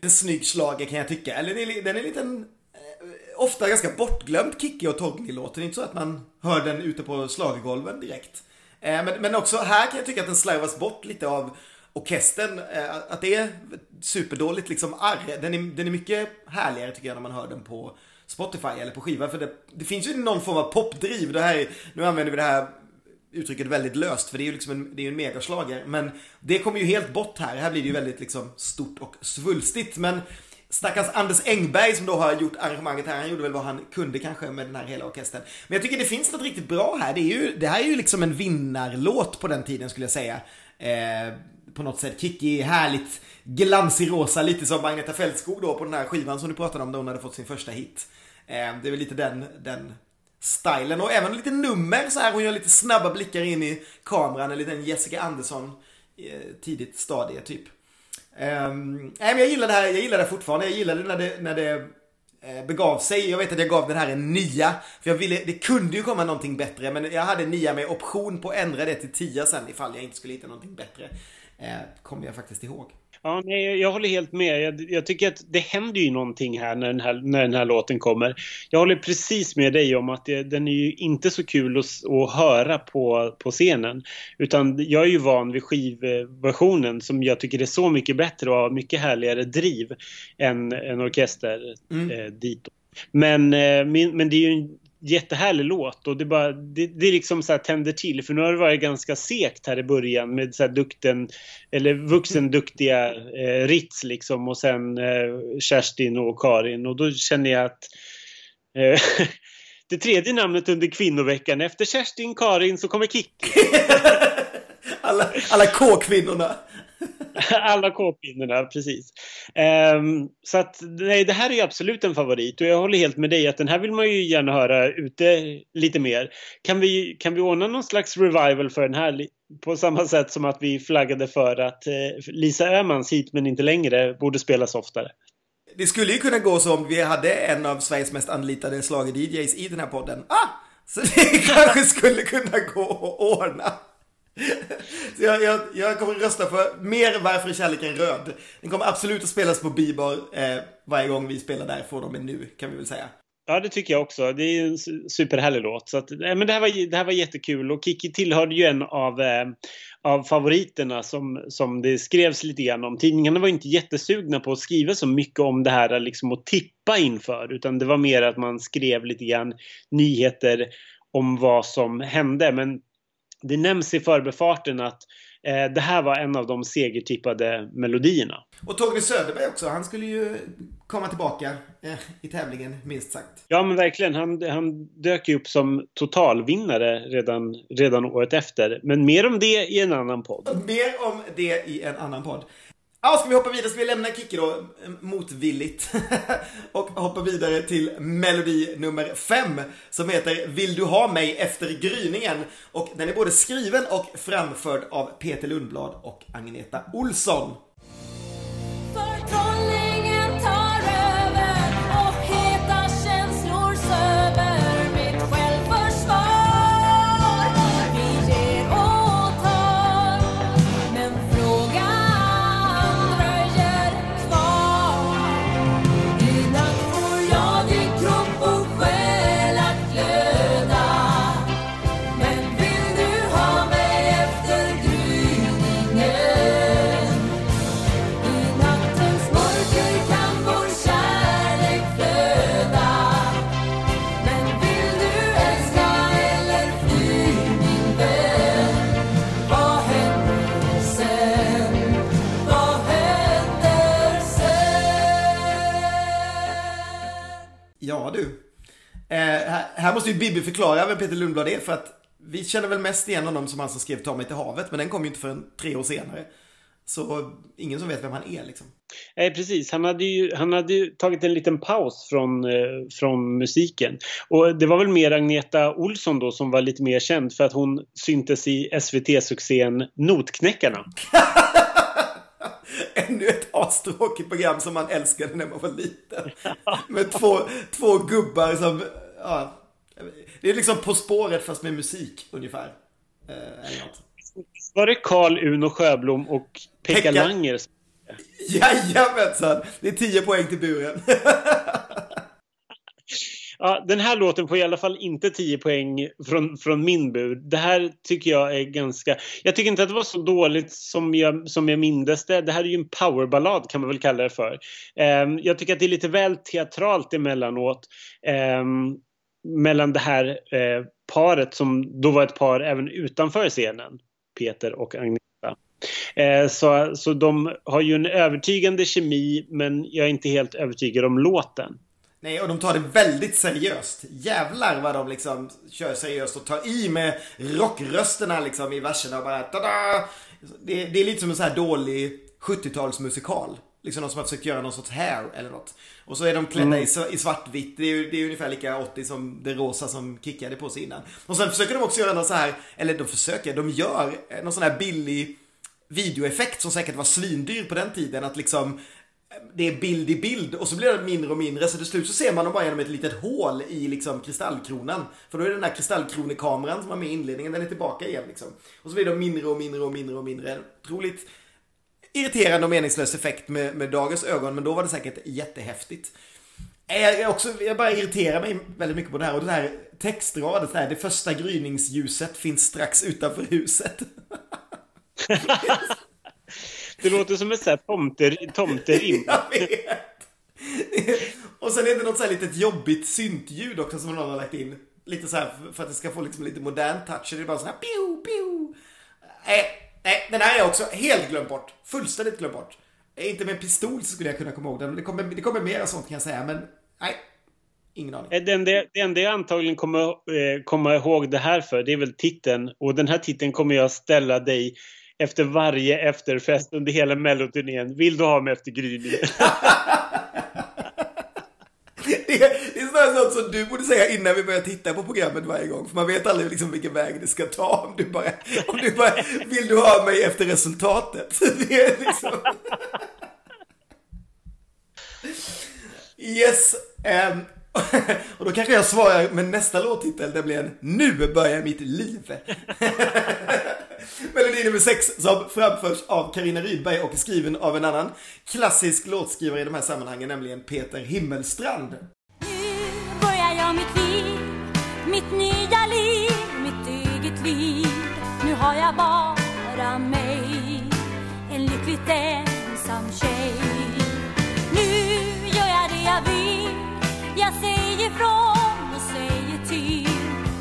Lite snygg slager kan jag tycka. Eller den är, den är liten, eh, ofta ganska bortglömd Kikki och Torgny-låt. Det är inte så att man hör den ute på slagergolven direkt. Eh, men, men också här kan jag tycka att den slarvas bort lite av orkestern. Eh, att det är superdåligt liksom arr. Den är, den är mycket härligare tycker jag när man hör den på Spotify eller på skiva. För det, det finns ju någon form av popdriv. Det här, nu använder vi det här uttrycket väldigt löst för det är ju liksom en, det är en megaslager. Men det kommer ju helt bort här. Här blir det ju väldigt liksom stort och svulstigt. Men stackars Anders Engberg som då har gjort arrangemanget här, han gjorde väl vad han kunde kanske med den här hela orkestern. Men jag tycker det finns något riktigt bra här. Det, är ju, det här är ju liksom en vinnarlåt på den tiden skulle jag säga. Eh, på något sätt. Kikki härligt glansig rosa, lite som Agneta Fältskog då på den här skivan som du pratade om då hon hade fått sin första hit. Eh, det är väl lite den, den stylen och även lite nummer så här. Hon gör lite snabba blickar in i kameran, en liten Jessica Andersson eh, tidigt stadie typ. Um, nej men jag gillar det här, jag gillar det fortfarande. Jag gillade det när det, när det eh, begav sig. Jag vet att jag gav den här en nia. För jag ville, det kunde ju komma någonting bättre men jag hade en nia med option på att ändra det till tia sen ifall jag inte skulle hitta någonting bättre. Eh, kommer jag faktiskt ihåg. Ja, nej, jag håller helt med. Jag, jag, tycker att det händer ju någonting här när den här, när den här låten kommer. Jag håller precis med dig om att det, den är ju inte så kul att, att höra på, på scenen. Utan jag är ju van vid skivversionen som jag tycker är så mycket bättre och har mycket härligare driv än en orkester mm. eh, dit. Men, eh, men det är ju jättehärlig låt och det, bara, det, det är liksom så här tänder till för nu har det varit ganska sekt här i början med så här dukten eller vuxenduktiga eh, Ritz liksom och sen eh, Kerstin och Karin och då känner jag att eh, det tredje namnet under kvinnoveckan efter Kerstin, Karin så kommer Kikki. alla alla K-kvinnorna. Alla K-pinnarna, precis. Um, så att nej, det här är absolut en favorit och jag håller helt med dig att den här vill man ju gärna höra ute lite mer. Kan vi, kan vi ordna någon slags revival för den här på samma sätt som att vi flaggade för att eh, Lisa Öhmans hit men inte längre borde spelas oftare? Det skulle ju kunna gå så om vi hade en av Sveriges mest anlitade slager-DJs i den här podden. Ah! Så det kanske skulle kunna gå att ordna. Så jag, jag, jag kommer rösta för mer Varför är kärleken röd. Den kommer absolut att spelas på Bibar eh, varje gång vi spelar där får de en nu, kan vi väl säga. Ja, det tycker jag också. Det är en superhärlig låt. Så att, eh, men det, här var, det här var jättekul och Kiki tillhörde ju en av, eh, av favoriterna som, som det skrevs lite grann om. Tidningarna var inte jättesugna på att skriva så mycket om det här liksom att tippa inför utan det var mer att man skrev lite grann nyheter om vad som hände. Men det nämns i förbefarten att Eh, det här var en av de segertippade melodierna. Och Torgny Söderberg också, han skulle ju komma tillbaka eh, i tävlingen minst sagt. Ja men verkligen, han, han dök ju upp som totalvinnare redan, redan året efter. Men mer om det i en annan podd. Mer om det i en annan podd. Ja, ska vi hoppa vidare? Ska vi lämna Kikki då eh, motvilligt och hoppa vidare till melodi nummer fem som heter Vill du ha mig efter gryningen? Och den är både skriven och framförd av Peter Lundblad och Agneta Olsson. Här måste ju Bibi förklara vem Peter Lundblad är för att vi känner väl mest igen honom som han som skrev Ta mig till havet men den kom ju inte förrän tre år senare. Så ingen som vet vem han är liksom. Nej, precis. Han hade ju, han hade ju tagit en liten paus från, eh, från musiken. Och det var väl mer Agneta Olsson då som var lite mer känd för att hon syntes i SVT-succén Notknäckarna. Ännu ett astråkigt program som man älskade när man var liten. Med två, två gubbar som, ja, det är liksom På spåret fast med musik ungefär. Eh, Var det Karl Uno Sjöblom och Pekka, Pekka... Langer? Jajamensan! Det är 10 poäng till buren. Ja, den här låten får i alla fall inte 10 poäng från, från min bur. Det här tycker jag är ganska... Jag tycker inte att det var så dåligt som jag, som jag mindes det. Det här är ju en powerballad kan man väl kalla det för. Um, jag tycker att det är lite väl teatralt emellanåt. Um, mellan det här eh, paret som då var ett par även utanför scenen. Peter och Agneta. Eh, så, så de har ju en övertygande kemi men jag är inte helt övertygad om låten. Nej, och de tar det väldigt seriöst. Jävlar vad de liksom kör seriöst och tar i med rockrösterna liksom i verserna och bara tada! Det, det är lite som en så här dålig 70-talsmusikal. Liksom någon som har försökt göra någon sorts hair eller något. Och så är de klädda mm. i, i svartvitt. Det är, det är ungefär lika 80 som det rosa som kickade på sig innan. Och sen försöker de också göra någon så här, eller de försöker, de gör någon sån här billig videoeffekt som säkert var svindyr på den tiden. Att liksom det är bild i bild och så blir det mindre och mindre så till slut så ser man dem bara genom ett litet hål i liksom kristallkronan. För då är den här kristallkronekameran som var med i inledningen, den är tillbaka igen liksom. Och så blir de mindre och mindre och mindre och mindre. Otroligt irriterande och meningslös effekt med, med dagens ögon, men då var det säkert jättehäftigt. Jag, också, jag bara irriterar mig väldigt mycket på det här och det här textradet här, det första gryningsljuset finns strax utanför huset. det låter som ett sånt tomter, tomterim. jag vet. Och sen är det något så här litet jobbigt syntljud också som någon har lagt in. Lite så här för att det ska få liksom lite modern touch. Det är bara så här piu, piu. Äh, Nej, den här är jag också helt glömt bort. Fullständigt glömt bort. Inte med en pistol skulle jag kunna komma ihåg den. Det kommer, det kommer mer sånt kan jag säga, men nej. Ingen aning. Det enda, det enda jag antagligen kommer eh, komma ihåg det här för, det är väl titeln. Och den här titeln kommer jag ställa dig efter varje efterfest under hela melloturnén. Vill du ha mig efter gryningen? det, det är snarare sånt som du borde säga innan vi börjar titta på programmet varje gång. För man vet aldrig liksom vilken väg det ska ta om du bara, om du bara vill du ha mig efter resultatet. Det är liksom... Yes. Um, och då kanske jag svarar med nästa låttitel, det blir en Nu börjar mitt liv. Melodi nummer sex som framförs av Karina Rydberg och är skriven av en annan klassisk låtskrivare i de här sammanhangen, nämligen Peter Himmelstrand Nu börjar jag mitt liv, mitt nya liv, mitt eget liv. Nu har jag bara mig, en lyckligt ensam tjej. Nu gör jag det jag vill, jag säger från och säger till.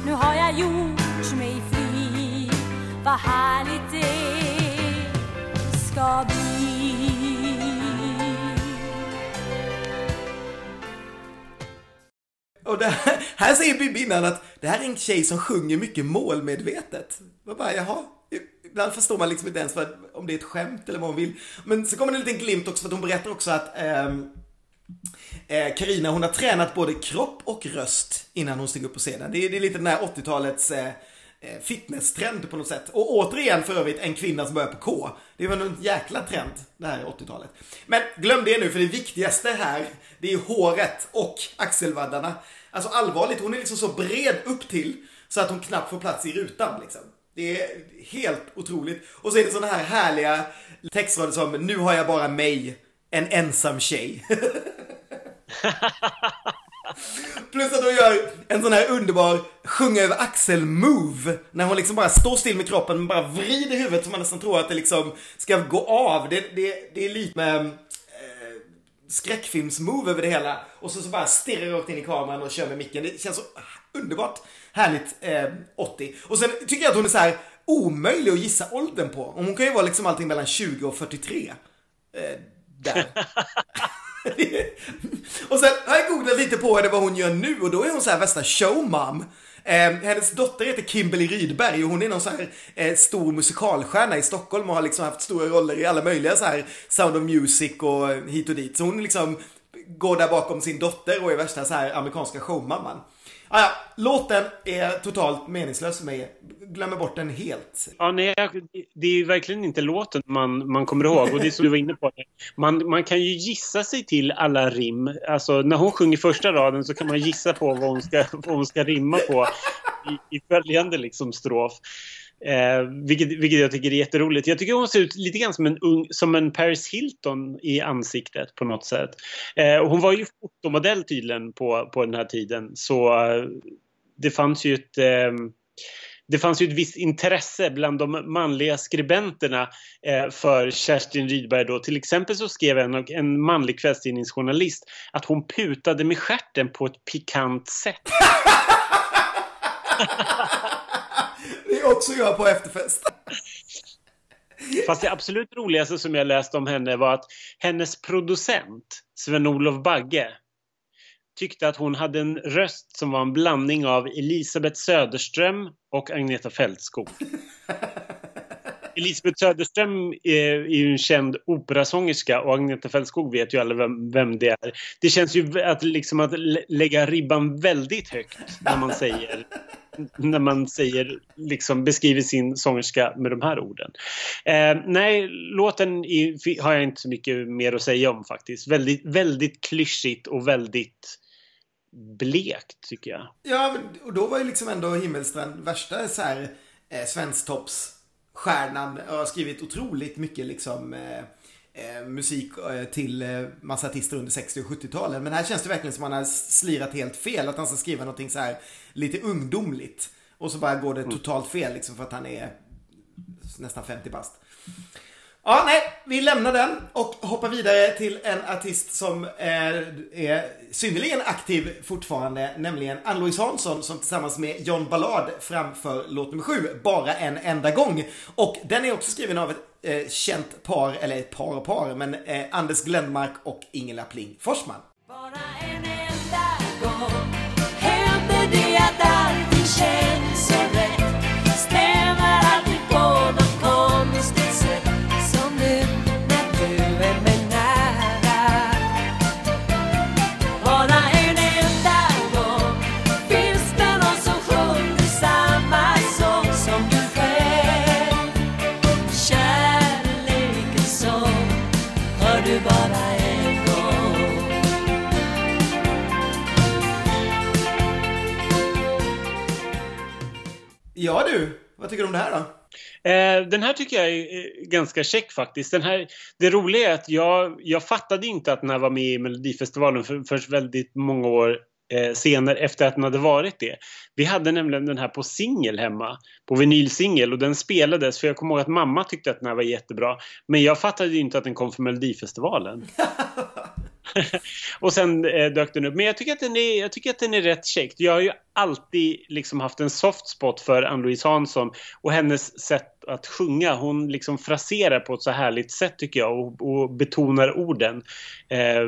Nu har jag gjort mig fri, vad härligt det ska bli Och här, här säger Bibi innan att det här är en tjej som sjunger mycket målmedvetet. Man bara, jaha. Ibland förstår man liksom inte ens vad, om det är ett skämt eller vad hon vill. Men så kommer det en liten glimt också för att hon berättar också att eh, Eh, Karina hon har tränat både kropp och röst innan hon steg upp på scenen. Det är, det är lite den här 80-talets eh, eh, fitnesstrend på något sätt. Och återigen för övrigt en kvinna som börjar på K. Det var nog en jäkla trend det här 80-talet. Men glöm det nu för det viktigaste här det är håret och axelvaddarna. Alltså allvarligt, hon är liksom så bred upp till så att hon knappt får plats i rutan liksom. Det är helt otroligt. Och så är det sådana här härliga textrader som Nu har jag bara mig, en ensam tjej. Plus att hon gör en sån här underbar sjunga över axel-move. När hon liksom bara står still med kroppen men bara vrider huvudet så man nästan tror att det liksom ska gå av. Det, det, det är lite med eh, skräckfilms-move över det hela. Och så, så bara stirrar rakt in i kameran och kör med micken. Det känns så underbart härligt eh, 80. Och sen tycker jag att hon är så här omöjlig att gissa åldern på. Hon kan ju vara liksom allting mellan 20 och 43. Eh, där. och sen har jag googlat lite på henne vad hon gör nu och då är hon så här värsta showmom. Eh, hennes dotter heter Kimberly Rydberg och hon är någon så här eh, stor musikalstjärna i Stockholm och har liksom haft stora roller i alla möjliga så här Sound of Music och hit och dit. Så hon liksom går där bakom sin dotter och är värsta så här amerikanska showmamman. Ah, ja, låten är totalt meningslös för mig. Glömmer bort den helt. Ja, nej, det är verkligen inte låten man, man kommer ihåg. Och det är som du var inne på. Man, man kan ju gissa sig till alla rim. Alltså, när hon sjunger första raden så kan man gissa på vad hon ska, vad hon ska rimma på i, i följande liksom, strof. Eh, vilket, vilket jag tycker är jätteroligt. Jag tycker hon ser ut lite grann som en, ung, som en Paris Hilton i ansiktet på något sätt. Eh, och hon var ju fotomodell tydligen på, på den här tiden. Så eh, det fanns ju ett eh, det fanns ju ett visst intresse bland de manliga skribenterna eh, för Kerstin Rydberg då. Till exempel så skrev en, en manlig kvällstidningsjournalist att hon putade med skärten på ett pikant sätt. Det också jag på efterfest. Fast det absolut roligaste som jag läste om henne var att hennes producent, Sven-Olof Bagge, tyckte att hon hade en röst som var en blandning av Elisabeth Söderström och Agneta Fältskog. Elisabeth Söderström är, ju en känd operasångerska och Agneta Fältskog vet ju alla vem, vem det är. Det känns ju att, liksom att lägga ribban väldigt högt när man säger när man säger, liksom beskriver sin sångerska med de här orden. Eh, nej, låten i, har jag inte så mycket mer att säga om faktiskt. Väldigt, väldigt klyschigt och väldigt blekt tycker jag. Ja, och då var ju liksom ändå Himmelstrand värsta så här eh, svensktoppsstjärnan och har skrivit otroligt mycket liksom eh, musik eh, till eh, massa artister under 60 och 70-talen. Men här känns det verkligen som att man har slirat helt fel. Att han ska skriva någonting så här lite ungdomligt. Och så bara går det mm. totalt fel liksom för att han är nästan 50 bast. Ja, nej, vi lämnar den och hoppar vidare till en artist som är, är synnerligen aktiv fortfarande, nämligen Ann-Louise Hansson som tillsammans med John Ballard framför låt nummer sju, Bara en enda gång. Och den är också skriven av ett eh, känt par, eller ett par och par, men eh, Anders Glenmark och Ingela Pling Forsman. Bara en enda gång händer det att allting känns vad tycker du om det här då? Eh, den här tycker jag är ganska check faktiskt. Den här, det roliga är att jag, jag fattade inte att den här var med i Melodifestivalen för, för väldigt många år eh, senare efter att den hade varit det. Vi hade nämligen den här på singel hemma, på vinylsingel och den spelades för jag kommer ihåg att mamma tyckte att den här var jättebra. Men jag fattade inte att den kom från Melodifestivalen. och sen eh, dök den upp. Men jag tycker att den är, jag tycker att den är rätt käckt. Jag har ju alltid liksom haft en soft spot för Ann-Louise Hansson och hennes sätt att sjunga. Hon liksom fraserar på ett så härligt sätt tycker jag och, och betonar orden eh,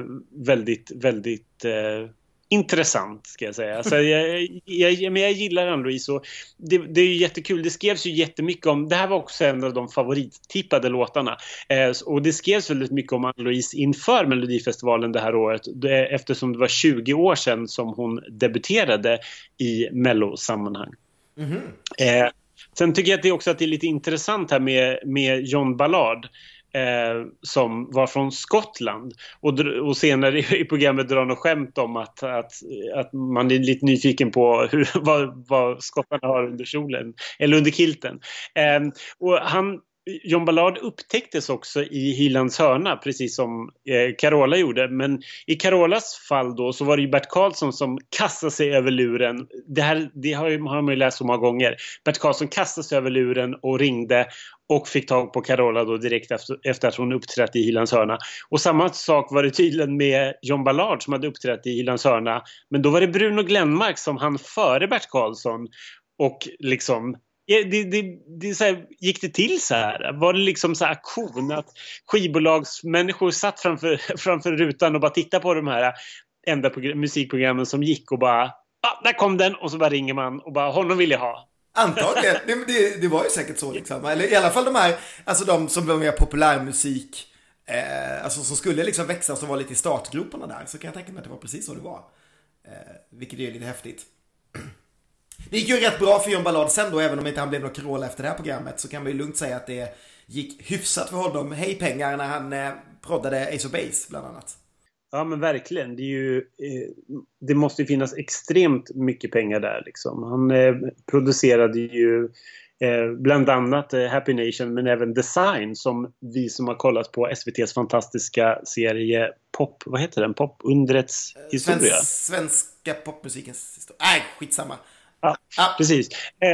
väldigt, väldigt eh, intressant ska jag säga. Alltså, jag, jag, men jag gillar Ann-Louise och det, det, är jättekul. Det skrevs ju jättemycket om, det här var också en av de favorittippade låtarna. Eh, och det skrevs väldigt mycket om Ann-Louise inför Melodifestivalen det här året det, eftersom det var 20 år sedan som hon debuterade i mellosammanhang. Mm -hmm. eh, sen tycker jag att det också att det är lite intressant här med, med John Ballard eh, som var från Skottland. Och, och senare i programmet drar något skämt om att, att, att man är lite nyfiken på hur, vad, vad skottarna har under kjolen, eller under kilten. Eh, och han John Ballard upptäcktes också i Hylands hörna, precis som eh, Carola gjorde. Men i Carolas fall då så var det ju Bert Karlsson som kastade sig över luren. Det här det har, ju, har man ju läst så många gånger. Bert Karlsson kastade sig över luren och ringde och fick tag på Carola då direkt efter, efter att hon uppträtt i Hylands hörna. Och samma sak var det tydligen med John Ballard som hade uppträtt i Hylands hörna. Men då var det Bruno Glenmark som han före Bert Karlsson och liksom det, det, det, så här, gick det till så här? Var det liksom så här aktion att skivbolagsmänniskor satt framför, framför rutan och bara tittade på de här enda musikprogrammen som gick och bara ah, där kom den och så bara ringer man och bara honom vill jag ha. Antagligen. Det, det, det, var ju säkert så liksom. Eller i alla fall de här, alltså de som var mer populärmusik, eh, alltså som skulle liksom växa som var lite i startgroparna där. Så kan jag tänka mig att det var precis så det var. Eh, vilket är lite häftigt. Det gick ju rätt bra för John Ballard sen då, även om inte han blev någon Carola efter det här programmet. Så kan man ju lugnt säga att det gick hyfsat för honom. Hej pengar när han eh, proddade Ace of Base bland annat. Ja men verkligen. Det, är ju, eh, det måste ju finnas extremt mycket pengar där liksom. Han eh, producerade ju eh, bland annat eh, Happy Nation men även Design som vi som har kollat på SVTs fantastiska serie Pop, vad heter den? Pop Undrets eh, historia? Svensk, svenska popmusikens historia. Nej, skitsamma. Ja, ja. precis. Eh,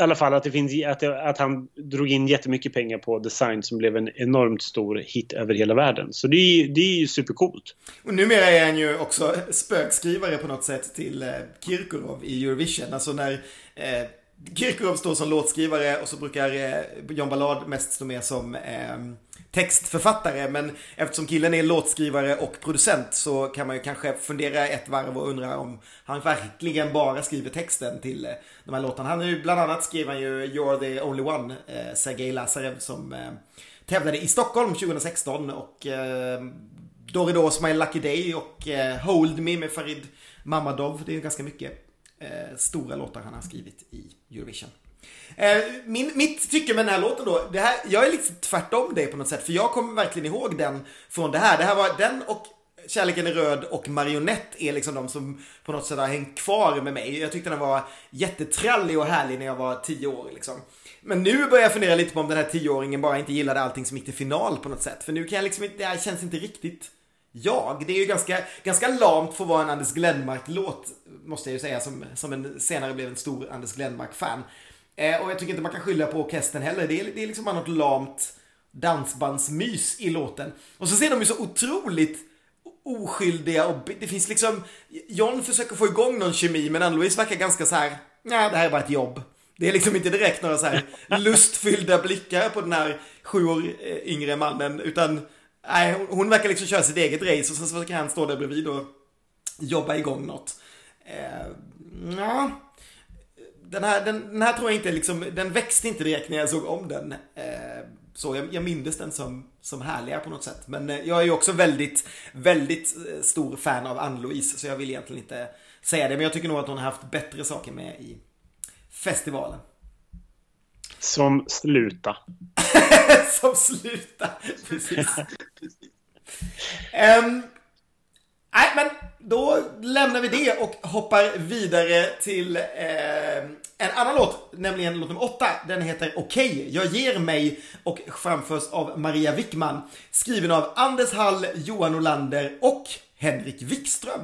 I alla fall att, det finns, att, att han drog in jättemycket pengar på design som blev en enormt stor hit över hela världen. Så det är, det är ju supercoolt. Och numera är han ju också spökskrivare på något sätt till eh, Kirkorov i Eurovision. Alltså när eh, Kirkorov står som låtskrivare och så brukar eh, John Ballard mest stå med som ehm, textförfattare. Men eftersom killen är låtskrivare och producent så kan man ju kanske fundera ett varv och undra om han verkligen bara skriver texten till eh, de här låtarna. Han är ju bland annat skrev han ju You're the only one, eh, Sergej Lazarev som eh, tävlade i Stockholm 2016 och eh, My Lucky Day och eh, Hold Me med Farid Mamadov. Det är ju ganska mycket eh, stora låtar han har skrivit i Eurovision. Eh, min, mitt tycke med den här låten då, det här, jag är lite tvärtom dig på något sätt. För jag kommer verkligen ihåg den från det här. Det här var den och Kärleken är röd och Marionette är liksom de som på något sätt har hängt kvar med mig. Jag tyckte den var jättetrallig och härlig när jag var tio år liksom. Men nu börjar jag fundera lite på om den här tioåringen bara inte gillade allting som gick till final på något sätt. För nu kan jag liksom inte, det här känns inte riktigt jag. Det är ju ganska, ganska lamt för att vara en Anders Glenmark-låt, måste jag ju säga, som, som en, senare blev en stor Anders Glenmark-fan. Eh, och jag tycker inte man kan skylla på orkestern heller. Det är, det är liksom bara något lamt dansbandsmys i låten. Och så ser de ju så otroligt oskyldiga och det finns liksom... John försöker få igång någon kemi men Ann-Louise verkar ganska så här. Nej, det här är bara ett jobb. Det är liksom inte direkt några så här lustfyllda blickar på den här sju år eh, yngre mannen utan nej, hon verkar liksom köra sitt eget race och sen så försöker han stå där bredvid och jobba igång något. Eh, ja den här, den, den, här tror jag inte liksom, den växte inte direkt när jag såg om den. Eh, så jag, jag mindes den som, som härligare på något sätt. Men eh, jag är ju också väldigt, väldigt eh, stor fan av Ann-Louise. Så jag vill egentligen inte säga det. Men jag tycker nog att hon har haft bättre saker med i festivalen. Som sluta. som sluta, precis. um, nej, men då lämnar vi det och hoppar vidare till eh, en annan låt, nämligen låt nummer åtta. Den heter Okej, okay, jag ger mig och framförs av Maria Wickman. Skriven av Anders Hall, Johan Olander och Henrik Wikström.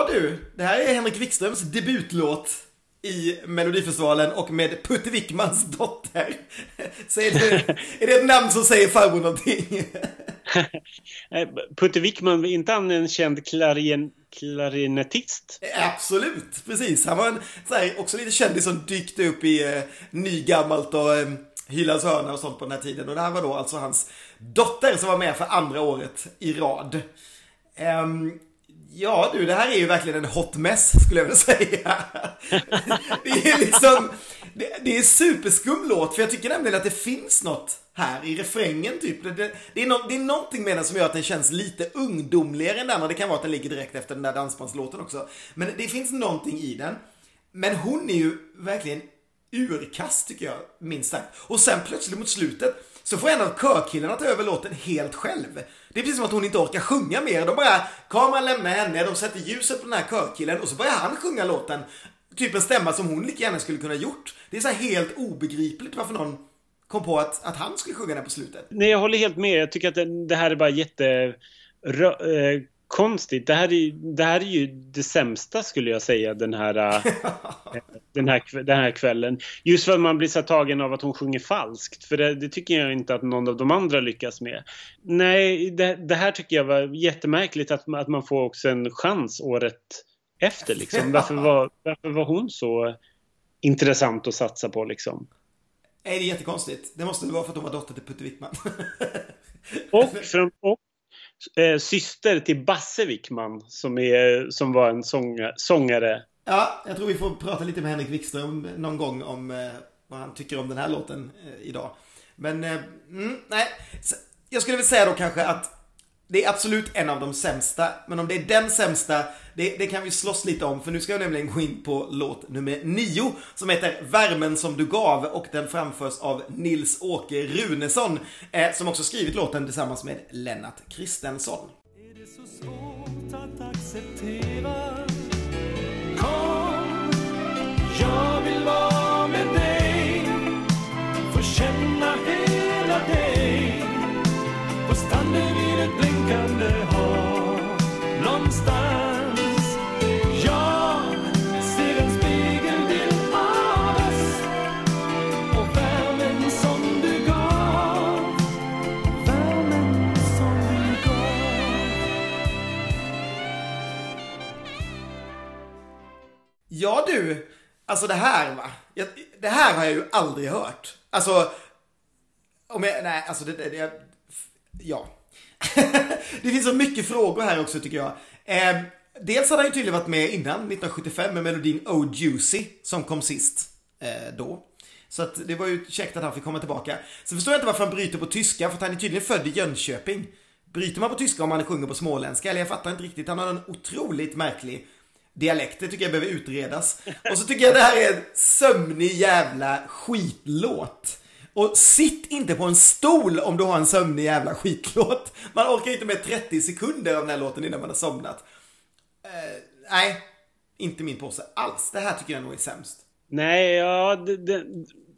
Ja du, det här är Henrik Wikströms debutlåt i Melodifestivalen och med Putte Wickmans dotter. Så är, det, är det ett namn som säger farbror någonting? Putte Wickman, inte han en känd klarin, klarinettist? Absolut, precis. Han var en, så här, också lite kändis som dykte upp i eh, nygammalt och eh, Hylands hörna och sånt på den här tiden. Och det här var då alltså hans dotter som var med för andra året i rad. Um, Ja du, det här är ju verkligen en hot mess skulle jag vilja säga. Det är liksom, det, det är superskum låt för jag tycker nämligen att det finns något här i refrängen typ. Det, det, det, är no, det är någonting med den som gör att den känns lite ungdomligare än den andra. Det kan vara att den ligger direkt efter den där dansbandslåten också. Men det finns någonting i den. Men hon är ju verkligen urkast tycker jag, minst sagt. Och sen plötsligt mot slutet så får en av körkillarna ta över låten helt själv. Det är precis som att hon inte orkar sjunga mer. De bara, kameran lämnar henne, de sätter ljuset på den här körkillen och så börjar han sjunga låten. Typ en stämma som hon lika gärna skulle kunna gjort. Det är så helt obegripligt varför någon kom på att, att han skulle sjunga den på slutet. Nej, jag håller helt med. Jag tycker att det, det här är bara jätte... Rö, eh, konstigt. Det här, är, det här är ju det sämsta skulle jag säga den här, äh, den här, den här kvällen. Just för att man blir så tagen av att hon sjunger falskt. För det, det, tycker jag inte att någon av de andra lyckas med. Nej, det, det här tycker jag var jättemärkligt att, att man får också en chans året efter. Liksom. Varför, var, varför var hon så intressant att satsa på liksom? Nej, det är jättekonstigt. Det måste vara för att hon var dotter till Putte Wickman. och, från, och eh, syster till Basse Wickman som, är, som var en sång, sångare. Ja, jag tror vi får prata lite med Henrik Wikström någon gång om eh, vad han tycker om den här låten eh, idag. Men, eh, mm, nej. Jag skulle väl säga då kanske att det är absolut en av de sämsta, men om det är den sämsta, det, det, kan vi slåss lite om, för nu ska jag nämligen gå in på låt nummer nio, som heter Värmen som du gav, och den framförs av Nils-Åke Runesson, eh, som också skrivit låten tillsammans med Lennart Kristensson. Är det så svårt att acceptera? Kom, jag vid ett blinkande hav, någonstans Ja du, alltså det här va. Det här har jag ju aldrig hört. Alltså, om jag, nej alltså det, det, det ja. det finns så mycket frågor här också tycker jag. Eh, dels hade han ju tydligen varit med innan, 1975, med melodin Oh Juicy, som kom sist eh, då. Så att det var ju käckt att han fick komma tillbaka. Så förstår jag inte varför han bryter på tyska, för att han är tydligen född i Jönköping. Bryter man på tyska om man sjunger på småländska? Eller jag fattar inte riktigt. Han har en otroligt märklig dialekt. Det tycker jag behöver utredas. Och så tycker jag det här är en sömnig jävla skitlåt. Och sitt inte på en stol om du har en sömnig jävla skitlåt. Man orkar inte med 30 sekunder av den här låten innan man har somnat. Uh, nej, inte min påse alls. Det här tycker jag nog är sämst. Nej, ja, det, det,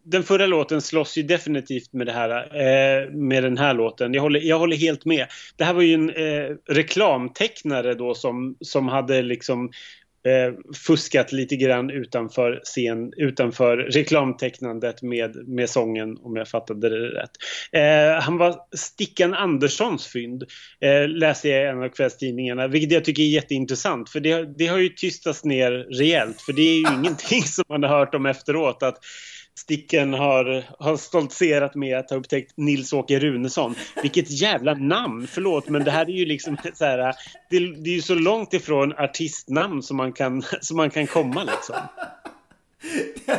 den förra låten slåss ju definitivt med det här, eh, med den här låten. Jag håller, jag håller helt med. Det här var ju en eh, reklamtecknare då som, som hade liksom eh, fuskat lite grann utanför, scen, utanför reklamtecknandet med, med sången om jag fattade det rätt. Eh, han var Stickan Anderssons fynd, eh, läser jag i en av kvällstidningarna, vilket jag tycker är jätteintressant för det, det har ju tystats ner rejält för det är ju ingenting som man har hört om efteråt att Sticken har, har stoltserat med att ha upptäckt Nils-Åke Runesson. Vilket jävla namn! Förlåt, men det här är ju liksom så här, det, det är ju så långt ifrån artistnamn som man kan, som man kan komma liksom.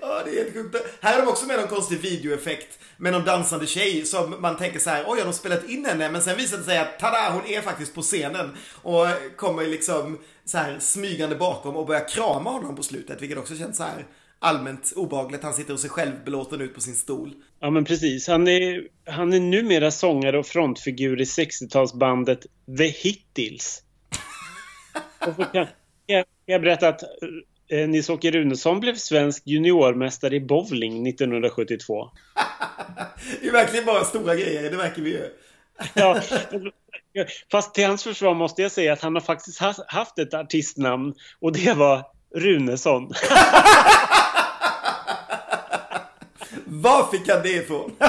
ja, det är helt sjukt. Här har de också med någon konstig videoeffekt med någon dansande tjej som man tänker så här, oj, har de spelat in henne? Men sen visar det sig att, tada, hon är faktiskt på scenen och kommer liksom så här smygande bakom och börjar krama honom på slutet, vilket också känns så här allmänt obagligt. Han sitter och ser självbelåten ut på sin stol. Ja, men precis. Han är, han är numera sångare och frontfigur i 60-talsbandet The Hittils. och så kan jag, jag berätta att eh, Nils-Åke Runesson blev svensk juniormästare i bowling 1972. det är verkligen bara stora grejer, det verkar vi ju. ja, Fast till hans försvar måste jag säga att han har faktiskt haft ett artistnamn och det var Runesson. Var fick han det ifrån?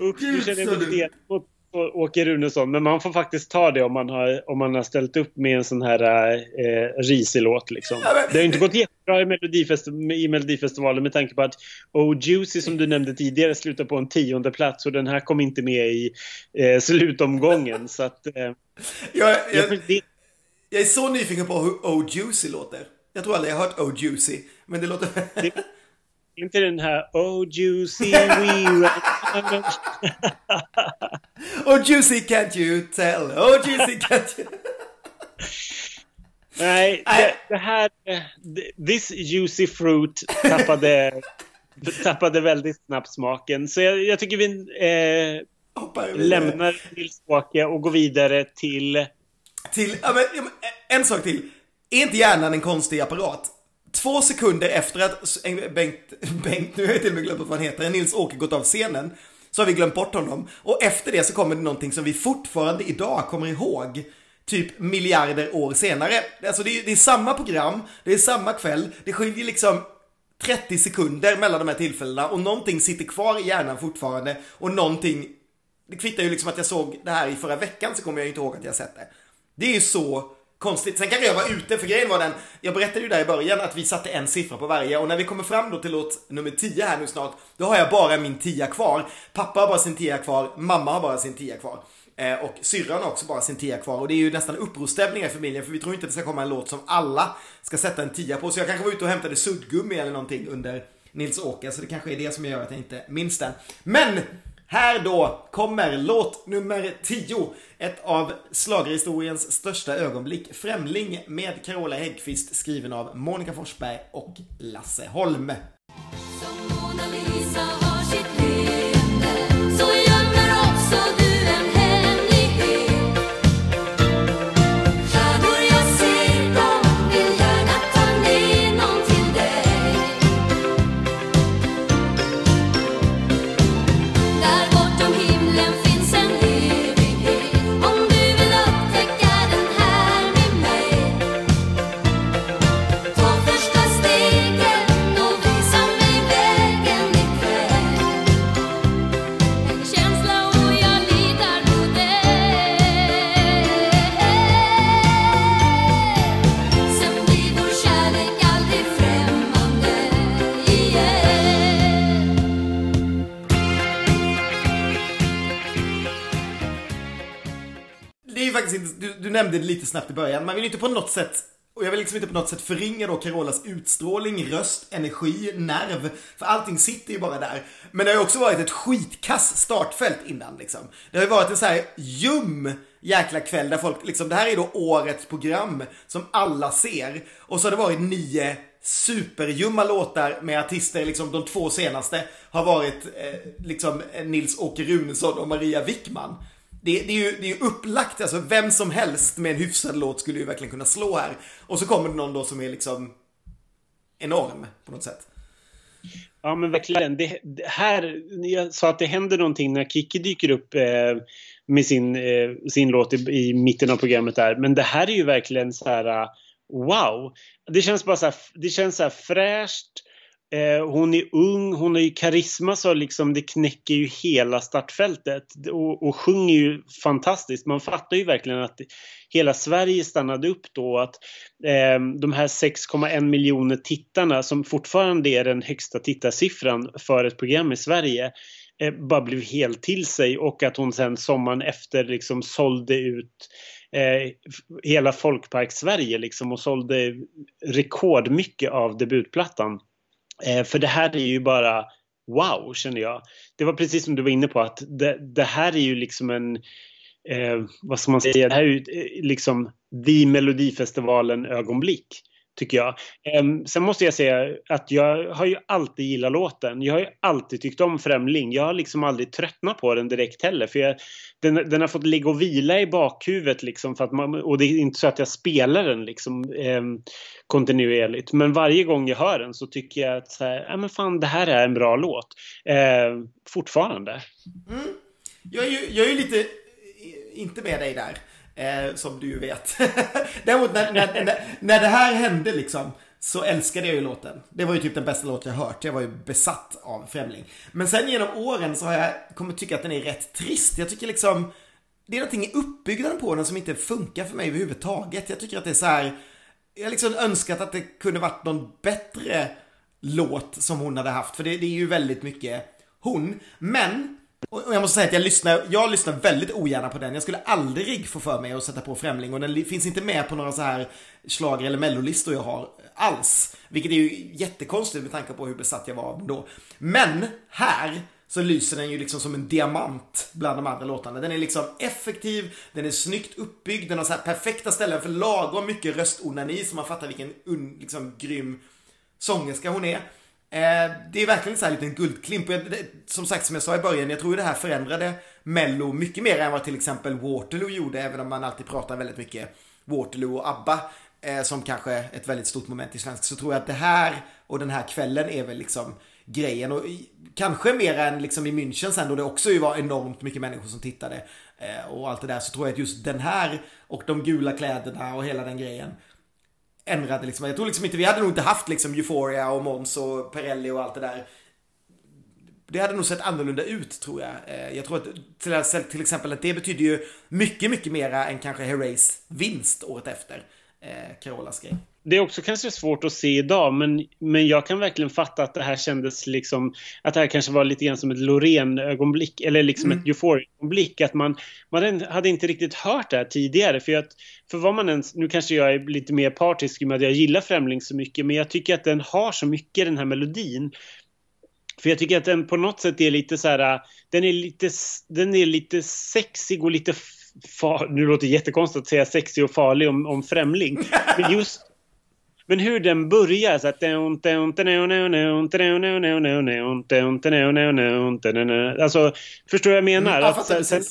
Usch, du känner mig lite mot Åke Runesson. Men man får faktiskt ta det om man har, om man har ställt upp med en sån här eh, risig låt. Liksom. Ja, men... Det har inte gått jättebra i, Melodifest i Melodifestivalen med tanke på att Oh Juicy som du nämnde tidigare slutar på en tionde plats och den här kom inte med i eh, slutomgången. så att, eh, jag, jag, jag, jag, är så nyfiken på hur Oh Juicy låter. Jag tror aldrig jag har hört Oh Juicy, men det låter... Det, inte den här Oh Juicy we Oh Juicy can't you tell? Oh Juicy can't you... Nej, det, det, här... This juicy fruit tappade, tappade väldigt snabbt smaken. Så jag, jag tycker vi eh, lämnar Nils-Åke och går vidare till... Till... Ja, men, en sak till. Är inte hjärnan en konstig apparat? Två sekunder efter att Bengt, Bengt nu har jag till och med glömt vad han heter, Nils-Åke gått av scenen, så har vi glömt bort honom. Och efter det så kommer det någonting som vi fortfarande idag kommer ihåg. Typ miljarder år senare. Alltså det är, det är samma program, det är samma kväll, det skiljer liksom 30 sekunder mellan de här tillfällena och någonting sitter kvar i hjärnan fortfarande och någonting, det kvittar ju liksom att jag såg det här i förra veckan så kommer jag ju inte ihåg att jag sett det. Det är ju så konstigt. Sen kanske jag var ute, för grejen var den, jag berättade ju där i början att vi satte en siffra på varje och när vi kommer fram då till låt nummer 10 här nu snart, då har jag bara min 10 kvar. Pappa har bara sin 10 kvar, mamma har bara sin 10 kvar. Eh, och syrran har också bara sin 10 kvar och det är ju nästan upprorstämningar i familjen för vi tror inte att det ska komma en låt som alla ska sätta en 10 på. Så jag kanske var ute och hämtade suddgummi eller någonting under Nils Åke, så det kanske är det som gör att jag inte minns den. Men här då kommer låt nummer 10. Ett av slagerhistoriens största ögonblick. Främling med Carola Häggkvist skriven av Monica Forsberg och Lasse Holm. Du, du nämnde det lite snabbt i början. Man vill inte på något sätt och jag vill liksom inte på något sätt förringa då Carolas utstrålning, röst, energi, nerv. För allting sitter ju bara där. Men det har ju också varit ett skitkass startfält innan liksom. Det har ju varit en så här ljum jäkla kväll där folk liksom, det här är då årets program som alla ser. Och så har det varit nio superljumma låtar med artister, liksom de två senaste har varit eh, liksom Nils-Åke Runesson och Maria Wickman det, det, är ju, det är ju upplagt, alltså vem som helst med en hyfsad låt skulle ju verkligen kunna slå här. Och så kommer det någon då som är liksom enorm på något sätt. Ja men verkligen. Det, det här, jag sa att det händer någonting när Kiki dyker upp eh, med sin, eh, sin låt i, i, mitten av programmet där. Men det här är ju verkligen så här eh, wow. Det känns bara så här, det känns så här fräscht Eh, Eh, hon är ung, hon har ju karisma så liksom det knäcker ju hela startfältet och, och sjunger ju fantastiskt. Man fattar ju verkligen att hela Sverige stannade upp då att eh, de här 6,1 miljoner tittarna som fortfarande är den högsta tittarsiffran för ett program i Sverige eh, bara blev helt till sig och att hon sen sommaren efter liksom sålde ut eh, hela Folkpark-Sverige liksom och sålde rekordmycket av debutplattan. Eh, för det här är ju bara wow, känner jag. Det var precis som du var inne på att det, det här är ju liksom en, eh, vad ska man säga, det här är ju eh, liksom the Melodifestivalen ögonblick tycker jag. Ehm, sen måste jag säga att jag har ju alltid gillat låten. Jag har ju alltid tyckt om Främling. Jag har liksom aldrig tröttnat på den direkt heller. För jag, den, den, har fått ligga och vila i bakhuvudet liksom. För att man, och det är inte så att jag spelar den liksom eh, kontinuerligt. Men varje gång jag hör den så tycker jag att så här, ja, men fan, det här är en bra låt. Eh, fortfarande. Mm. Jag är ju, jag är ju lite, inte med dig där. Eh, som du ju vet. Däremot när, när, när, när det här hände liksom. Så älskade jag ju låten. Det var ju typ den bästa låt jag hört. Jag var ju besatt av Främling. Men sen genom åren så har jag kommit tycka att den är rätt trist. Jag tycker liksom det är någonting i uppbyggnaden på den som inte funkar för mig överhuvudtaget. Jag tycker att det är så här. Jag har liksom önskat att det kunde varit någon bättre låt som hon hade haft. För det, det är ju väldigt mycket hon. Men och jag måste säga att jag lyssnar, jag lyssnar väldigt ogärna på den. Jag skulle aldrig få för mig att sätta på Främling och den finns inte med på några så här slager eller mellolistor jag har alls. Vilket är ju jättekonstigt med tanke på hur besatt jag var av den då. Men här så lyser den ju liksom som en diamant bland de andra låtarna. Den är liksom effektiv, den är snyggt uppbyggd, den har så här perfekta ställen för lagom mycket röstonani så man fattar vilken un, liksom grym sångerska hon är. Eh, det är verkligen så här en liten guldklimp. Som sagt, som jag sa i början, jag tror det här förändrade Mello mycket mer än vad till exempel Waterloo gjorde, även om man alltid pratar väldigt mycket Waterloo och ABBA eh, som kanske ett väldigt stort moment i svensk, så tror jag att det här och den här kvällen är väl liksom grejen. Och kanske mer än liksom i München sen då det också ju var enormt mycket människor som tittade eh, och allt det där, så tror jag att just den här och de gula kläderna och hela den grejen ändrade liksom. Jag tror liksom inte, vi hade nog inte haft liksom Euphoria och Måns och Perelli och allt det där. Det hade nog sett annorlunda ut tror jag. Eh, jag tror att till, exempel att det betyder ju mycket, mycket mera än kanske Herreys vinst året efter. Eh, Carolas grej det är också kanske svårt att se idag, men, men jag kan verkligen fatta att det här kändes liksom, att det här kanske var lite grann som ett Loreen-ögonblick, eller liksom mm. ett Euphoria-ögonblick, att man, man hade inte riktigt hört det här tidigare, för, att, för vad man ens, nu kanske jag är lite mer partisk med att jag gillar Främling så mycket, men jag tycker att den har så mycket, den här melodin, för jag tycker att den på något sätt är lite så här, den är lite, den är lite sexig och lite Far, nu låter det jättekonstigt att säga sexig och farlig om, om Främling. Men just, men hur den börjar så att... Alltså, förstår vad jag menar? Mm, att, sen, sen,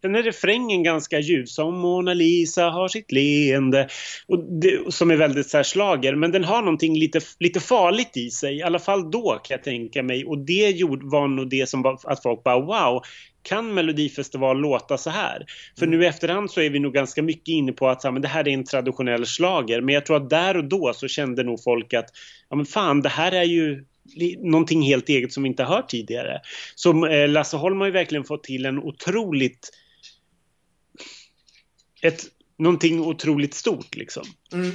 sen är refrängen ganska ljus. Som Mona Lisa har sitt leende. Och det, som är väldigt så här slager. Men den har någonting lite, lite farligt i sig. I alla fall då kan jag tänka mig. Och det gjorde, var nog det som var att folk bara wow kan Melodifestival låta så här? För mm. nu i efterhand så är vi nog ganska mycket inne på att men det här är en traditionell slager. Men jag tror att där och då så kände nog folk att ja men fan det här är ju någonting helt eget som vi inte har hört tidigare. Så eh, Lasse Holm har ju verkligen fått till en otroligt ett, någonting otroligt stort liksom. Mm.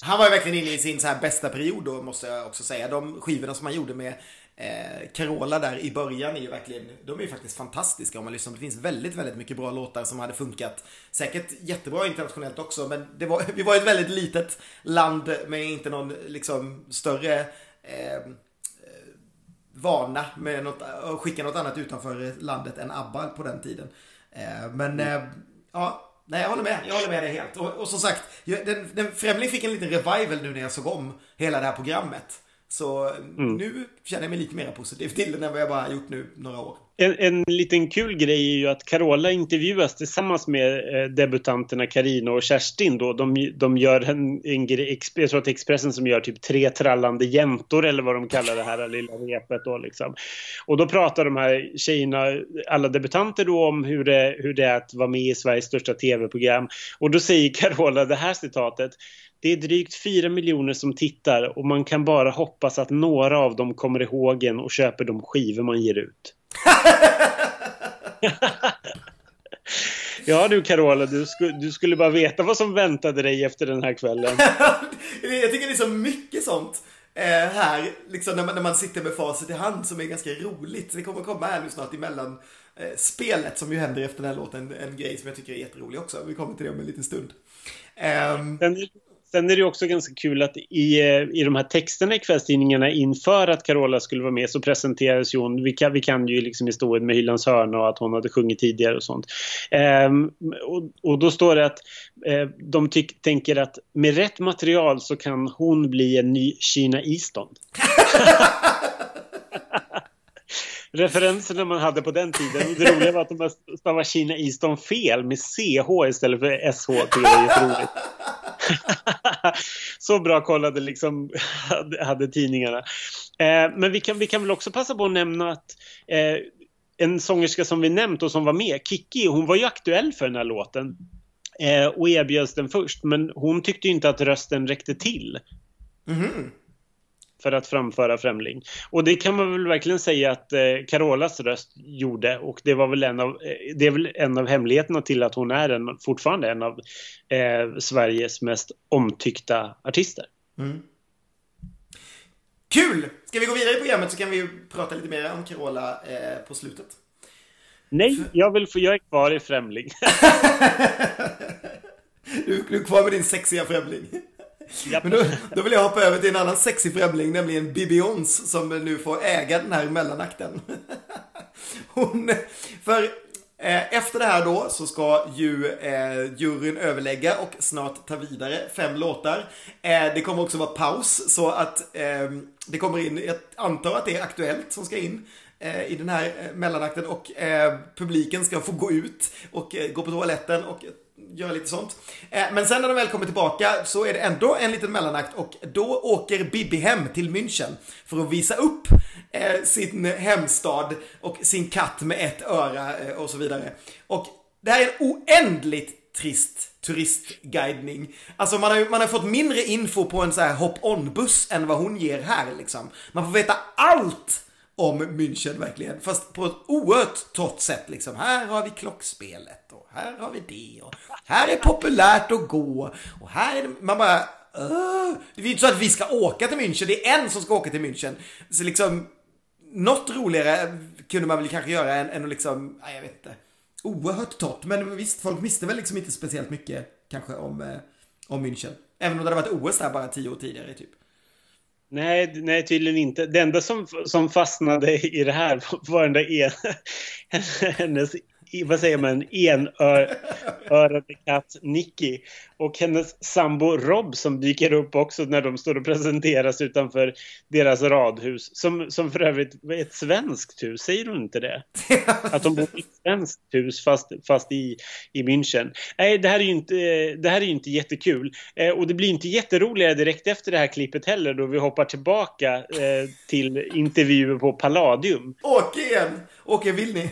Han var ju verkligen inne i sin så här bästa period då måste jag också säga. De skivorna som han gjorde med Eh, Carola där i början är ju verkligen, de är ju faktiskt fantastiska om man lyssnar. Det finns väldigt, väldigt mycket bra låtar som hade funkat. Säkert jättebra internationellt också, men det var, vi var ett väldigt litet land med inte någon liksom större eh, vana med något, att skicka något annat utanför landet än ABBA på den tiden. Eh, men mm. eh, ja, Nej, jag håller med. Jag håller med dig helt. Och, och som sagt, den, den Främling fick en liten revival nu när jag såg om hela det här programmet. Så mm. nu känner jag mig lite mer positiv till den än vad jag bara gjort nu några år. En, en liten kul grej är ju att Carola intervjuas tillsammans med eh, debutanterna Karina och Kerstin då. De, de gör en, en grej, jag tror att Expressen som gör typ tre trallande jäntor eller vad de kallar det här lilla repet då liksom. Och då pratar de här tjejerna, alla debutanter då om hur det, hur det är att vara med i Sveriges största tv-program. Och då säger Carola det här citatet det är drygt 4 miljoner som tittar och man kan bara hoppas att några av dem kommer ihåg en och köper de skivor man ger ut. ja du Carola, du, sku, du skulle bara veta vad som väntade dig efter den här kvällen. jag tycker det är så mycket sånt eh, här, liksom när man, när man sitter med facit i hand som är ganska roligt. Det kommer komma här nu snart emellan eh, spelet som ju händer efter den här låten, en grej som jag tycker är jätterolig också. Vi kommer till det om en liten stund. Um, Sen är Sen är det också ganska kul att i, eh, i de här texterna i kvällstidningarna inför att Carola skulle vara med så presenterades ju hon, vi kan, vi kan ju liksom historien med Hyllans hörna och att hon hade sjungit tidigare och sånt. Ehm, och, och, då står det att eh, de tyck, tänker att med rätt material så kan hon bli en ny Kina Easton. referenserna man hade på den tiden. Det roliga var att de stavade Kina Easton fel med CH istället för SH. Det var jätteroligt. så bra kollade liksom hade, hade tidningarna. Eh, men vi kan, vi kan väl också passa på att nämna att eh, en sångerska som vi nämnt och som var med, Kiki, hon var ju aktuell för den här låten. Eh, och erbjöds den först, men hon tyckte inte att rösten räckte till. Mhm. För att framföra Främling. Och det kan man väl verkligen säga att eh, Carolas röst gjorde. Och det var väl en av, eh, det är väl en av hemligheterna till att hon är en, fortfarande en av eh, Sveriges mest omtyckta artister. Kul! Ska vi gå vidare i programmet så kan vi prata lite mer om Carola eh, på slutet. Nej, jag vill få, jag är kvar i Främling. Du, du är kvar med din sexiga främling. Men då, då vill jag hoppa över till en annan sexig främling, nämligen Bibi Ons, som nu får äga den här mellanakten. Hon, för eh, efter det här då så ska ju eh, juryn överlägga och snart ta vidare fem låtar. Eh, det kommer också vara paus så att eh, det kommer in, jag antar att det är Aktuellt som ska in eh, i den här eh, mellanakten och publiken ska få gå ut och gå på toaletten och göra lite sånt. Eh, men sen när de väl kommer tillbaka så är det ändå en liten mellanakt och då åker Bibi hem till München för att visa upp eh, sin hemstad och sin katt med ett öra eh, och så vidare. Och det här är en oändligt trist turistguidning. Alltså man har, man har fått mindre info på en så här hop-on-buss än vad hon ger här liksom. Man får veta allt om München verkligen. Fast på ett oerhört torrt sätt liksom. Här har vi klockspelet här har vi det och här är populärt att gå och här är det, man bara Det är ju inte så att vi ska åka till München, det är en som ska åka till München. Så liksom något roligare kunde man väl kanske göra än, än att liksom, nej, jag vet inte. Oerhört torrt, men visst, folk visste väl liksom inte speciellt mycket kanske om, eh, om München. Även om det hade varit OS där bara tio år tidigare typ. Nej, nej, tydligen inte. Det enda som, som fastnade i det här var den där en, hennes, vad säger man, enörade katt Nicky. Och hennes sambo Rob som dyker upp också när de står och presenteras utanför deras radhus. Som, som för övrigt är ett svenskt hus, säger du inte det? Att de bor i ett svenskt hus fast, fast i, i München. Nej, det här är ju inte, det här är inte jättekul. Eh, och det blir inte jätteroligare direkt efter det här klippet heller då vi hoppar tillbaka eh, till intervjuer på Palladium. Åke igen! Åke, vill ni?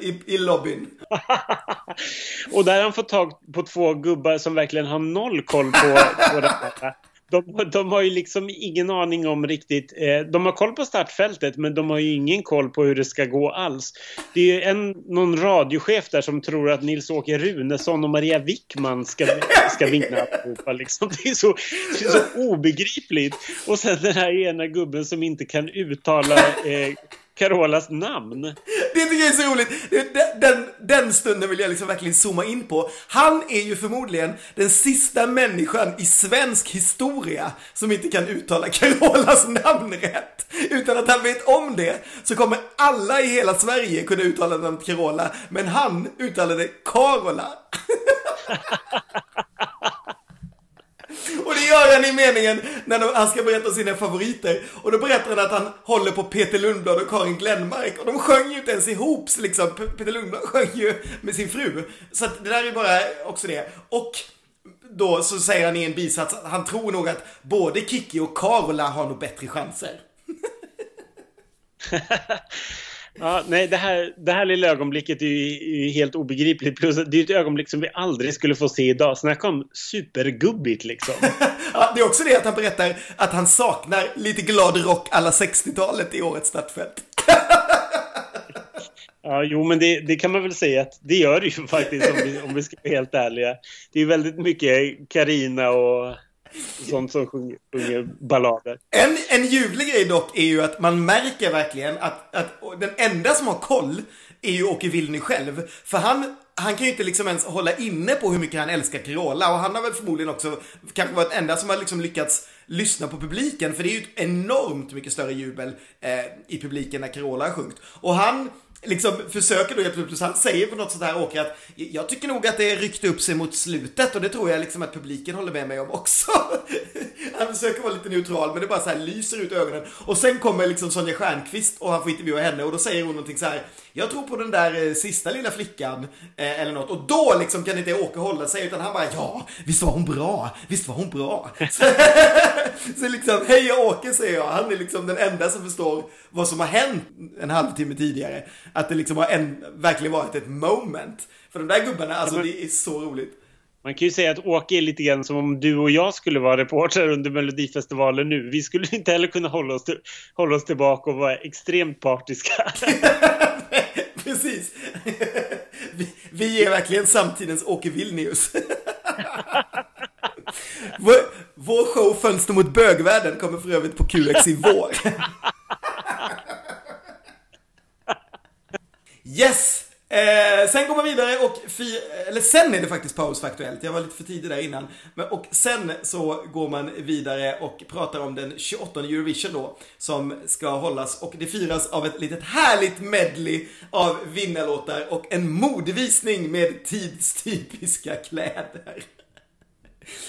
I, I lobbyn. och där har han fått tag på två gubbar som verkligen har noll koll på, på det här. De, de har ju liksom ingen aning om riktigt. Eh, de har koll på startfältet men de har ju ingen koll på hur det ska gå alls. Det är ju en, någon radiochef där som tror att Nils-Åke Runesson och Maria Wickman ska, ska vinna allihopa. Liksom. Det, är så, det är så obegripligt. Och sen den här ena gubben som inte kan uttala eh, Carolas namn. Det tycker jag är så roligt. Den, den, den stunden vill jag liksom verkligen zooma in på. Han är ju förmodligen den sista människan i svensk historia som inte kan uttala Carolas namn rätt. Utan att han vet om det så kommer alla i hela Sverige kunna uttala namnet Carola. Men han uttalade Carola. Det gör han i meningen när de, han ska berätta sina favoriter. Och då berättar han att han håller på Peter Lundblad och Karin Glenmark. Och de sjöng ju inte ens ihop, liksom. Peter Lundblad sjöng ju med sin fru. Så att det där är bara också det. Och då så säger han i en bisats att han tror nog att både Kiki och Carola har nog bättre chanser. Ja, nej, det här, det här lilla ögonblicket är ju, är helt obegripligt. Plus det är ett ögonblick som vi aldrig skulle få se idag. Snacka om supergubbigt liksom. Ja, det är också det att han berättar att han saknar lite glad rock alla 60-talet i årets startfält. Ja, jo, men det, det kan man väl säga att det gör det ju faktiskt om vi, om vi ska vara helt ärliga. Det är väldigt mycket Karina och sånt som sjunger, sjunger ballader. En, en ljuvlig grej dock är ju att man märker verkligen att, att den enda som har koll är ju Åke Vilny själv. För han, han kan ju inte liksom ens hålla inne på hur mycket han älskar Carola och han har väl förmodligen också kanske varit den enda som har liksom lyckats lyssna på publiken för det är ju ett enormt mycket större jubel eh, i publiken när Carola har sjungit. Och han liksom försöker då hjälpa upp, han säger på något sånt här Åke att jag tycker nog att det ryckte upp sig mot slutet och det tror jag liksom att publiken håller med mig om också. Han försöker vara lite neutral men det bara så här lyser ut ögonen. Och sen kommer liksom Sonja Stjernqvist och han får intervjua henne och då säger hon någonting så här jag tror på den där eh, sista lilla flickan eh, eller något. Och då liksom kan inte Åke hålla sig utan han bara ja, visst var hon bra, visst var hon bra. Så, så liksom, hej Åke säger jag, han är liksom den enda som förstår vad som har hänt en halvtimme tidigare. Att det liksom har en, verkligen varit ett moment. För de där gubbarna, alltså det är så roligt. Man kan ju säga att Åke är lite grann som om du och jag skulle vara reportrar under Melodifestivalen nu. Vi skulle inte heller kunna hålla oss, till, hålla oss tillbaka och vara extremt partiska. Precis. Vi, vi är verkligen samtidens Åke Vilnius. Vår, vår show Fönster mot bögvärlden kommer för övrigt på QX i vår. Yes! Eh, sen går man vidare och, fi, eller sen är det faktiskt paus för Aktuellt. Jag var lite för tidig där innan. Men, och sen så går man vidare och pratar om den 28 Eurovision då. Som ska hållas och det firas av ett litet härligt medley av vinnarlåtar och en modevisning med tidstypiska kläder.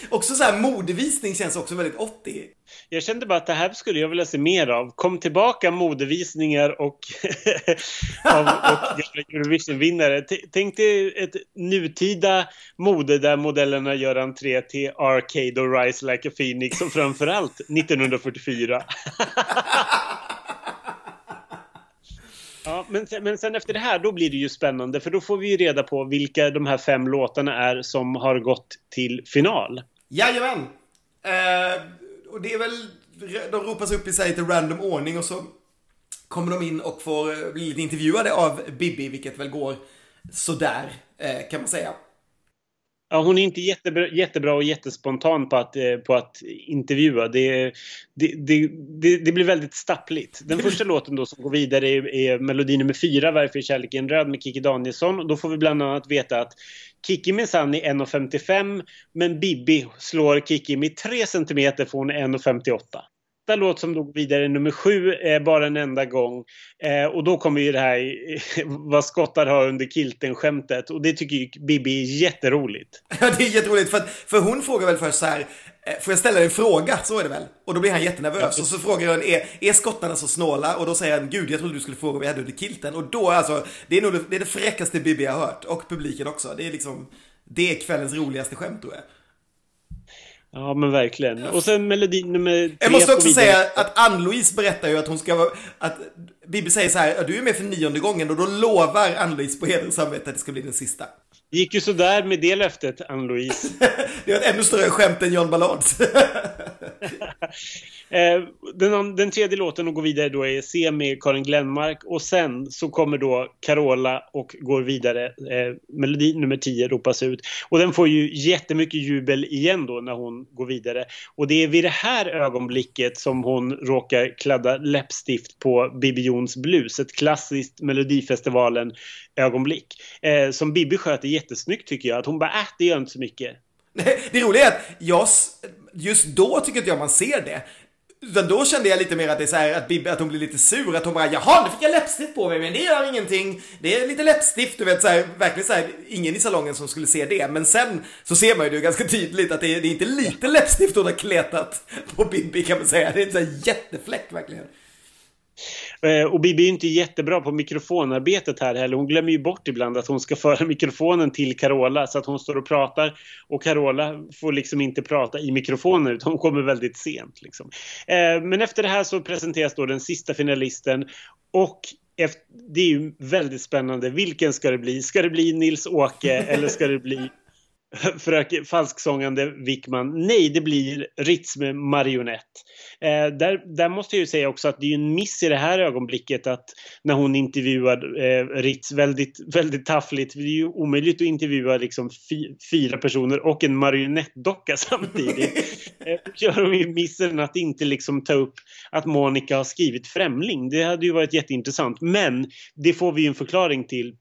Också så här modevisning känns också väldigt 80. Jag kände bara att det här skulle jag vilja se mer av. Kom tillbaka modevisningar och, av, och Eurovision-vinnare. Tänk dig ett nutida mode där modellerna gör entré till Arcade och Rise Like a Phoenix och framförallt 1944. Ja, men, sen, men sen efter det här då blir det ju spännande för då får vi ju reda på vilka de här fem låtarna är som har gått till final. Jajamän! Eh, och det är väl, de ropas upp i sig till random ordning och så kommer de in och får eh, bli lite intervjuade av Bibi, vilket väl går sådär, eh, kan man säga. Ja, hon är inte jättebra, jättebra och jättespontan på att, eh, på att intervjua. Det, det, det, det, blir väldigt stappligt. Den första låten då som går vidare är, är melodi nummer fyra, Varför är kärleken röd med Kiki Danielsson. Och då får vi bland annat veta att Kiki minsann är 1,55 men Bibi slår Kiki med 3 cm är 1,58 nästa låt som då går vidare, nummer sju, är bara en enda gång. Eh, och då kommer ju det här vad skottar har under kilten-skämtet. Och det tycker ju Bibi är jätteroligt. Ja, det är jätteroligt. För, för hon frågar väl först så här, eh, får jag ställa dig en fråga? Så är det väl? Och då blir han jättenervös. Ja, och så frågar hon, är, är skottarna så snåla? Och då säger han, gud jag trodde du skulle fråga vad jag hade under kilten. Och då alltså, det är nog det, det, är det fräckaste Bibi har hört. Och publiken också. Det är liksom, det är kvällens roligaste skämt tror jag. Ja men verkligen. Och sen melodi nummer tre Jag måste också säga att Ann-Louise berättar ju att hon ska vara... Att Bibi säger så här, du är med för nionde gången och då lovar Ann-Louise på heder och samvete att det ska bli den sista. Det gick ju sådär med det löftet, Ann-Louise. det var ett ännu större skämt än John Ballards. Eh, den, den tredje låten att gå vidare då är Se med Karin Glenmark och sen så kommer då Carola och går vidare. Eh, melodi nummer 10 ropas ut. Och den får ju jättemycket jubel igen då när hon går vidare. Och det är vid det här ögonblicket som hon råkar kladda läppstift på Bibi Jons blus. Ett klassiskt Melodifestivalen ögonblick. Eh, som Bibi sköter jättesnyggt tycker jag. Att hon bara äh, det gör inte så mycket. Det roliga är att jag, just då tycker inte jag man ser det. Utan då kände jag lite mer att det är så här, att, Bibi, att hon blir lite sur, att hon bara jaha, nu fick jag läppstift på mig, men det gör ingenting. Det är lite läppstift, du vet så här, verkligen så här, ingen i salongen som skulle se det. Men sen så ser man ju det ganska tydligt att det är, det är inte lite läppstift hon har kletat på Bibi kan man säga. Det är en sån här jättefläck verkligen. Eh, och Bibi är inte jättebra på mikrofonarbetet här heller. Hon glömmer ju bort ibland att hon ska föra mikrofonen till Carola så att hon står och pratar och Carola får liksom inte prata i mikrofonen utan hon kommer väldigt sent. Liksom. Eh, men efter det här så presenteras då den sista finalisten och det är ju väldigt spännande. Vilken ska det bli? Ska det bli Nils-Åke eller ska det bli fröken, falsksångande Wickman. Nej, det blir Ritz med marionett. Eh, där, där måste jag ju säga också att det är en miss i det här ögonblicket att när hon intervjuar eh, Ritz väldigt, väldigt taffligt. Det är ju omöjligt att intervjua liksom fy, fyra personer och en marionettdocka samtidigt. eh, gör hon ju missen att inte liksom ta upp att Monica har skrivit Främling. Det hade ju varit jätteintressant. Men det får vi ju en förklaring till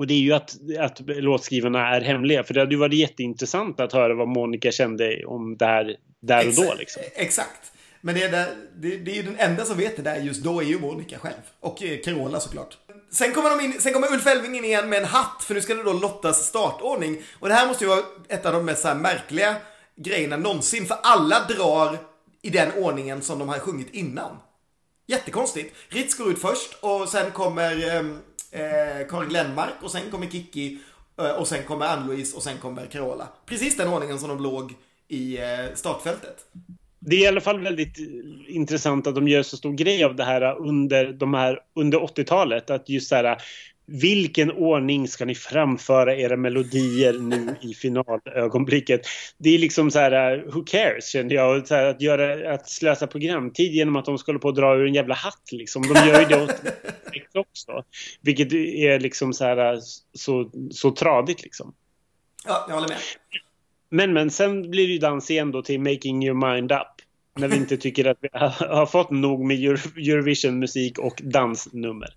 och det är ju att, att låtskrivarna är hemliga. För det hade ju varit jätteintressant att höra vad Monica kände om det här där och då. Liksom. Exakt. Men det är, där, det, det är den enda som vet det där just då är ju Monica själv. Och eh, Carola såklart. Sen kommer, de in, sen kommer Ulf Elving in igen med en hatt, för nu ska det då lottas startordning. Och det här måste ju vara ett av de mest så märkliga grejerna någonsin, för alla drar i den ordningen som de har sjungit innan. Jättekonstigt. Ritz går ut först och sen kommer eh, Karin Glenmark och sen kommer Kikki eh, och sen kommer Ann-Louise och sen kommer Carola. Precis den ordningen som de låg i eh, startfältet. Det är i alla fall väldigt eh, intressant att de gör så stor grej av det här under, de här, under 80-talet. Att just så här, vilken ordning ska ni framföra era melodier nu i finalögonblicket? Det är liksom så här, who cares kände jag. Så här, att, göra, att slösa programtid genom att de skulle på att dra ur en jävla hatt liksom. De gör ju det åt också. Vilket är liksom så här så, så tradigt liksom. Ja, jag håller med. Men, men sen blir det ju dans igen då till Making Your Mind Up. När vi inte tycker att vi har fått nog med Eurovision-musik och dansnummer.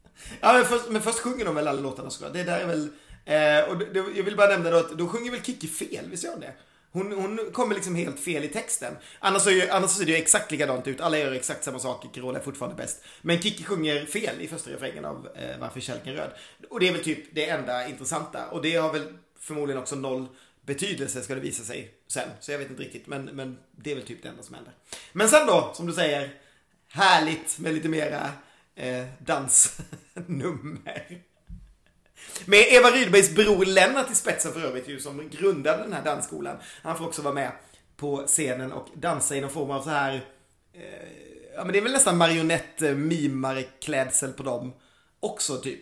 Ja, men först, men först sjunger de väl alla låtarna såklart. Det där är väl... Eh, och det, jag vill bara nämna då att då sjunger väl Kikki fel, visst gör hon det? Hon, hon kommer liksom helt fel i texten. Annars, är, annars ser det ju exakt likadant ut. Alla gör exakt samma sak. Carola är fortfarande bäst. Men Kikki sjunger fel i första refrängen av eh, Varför kälken röd. Och det är väl typ det enda intressanta. Och det har väl förmodligen också noll betydelse ska det visa sig sen. Så jag vet inte riktigt, men, men det är väl typ det enda som händer. Men sen då, som du säger, härligt med lite mera eh, dansnummer. Med Eva Rydbergs bror Lennart i spetsen för övrigt ju som grundade den här dansskolan. Han får också vara med på scenen och dansa i någon form av så här eh, Ja men det är väl nästan marionett mimare klädsel på dem också typ.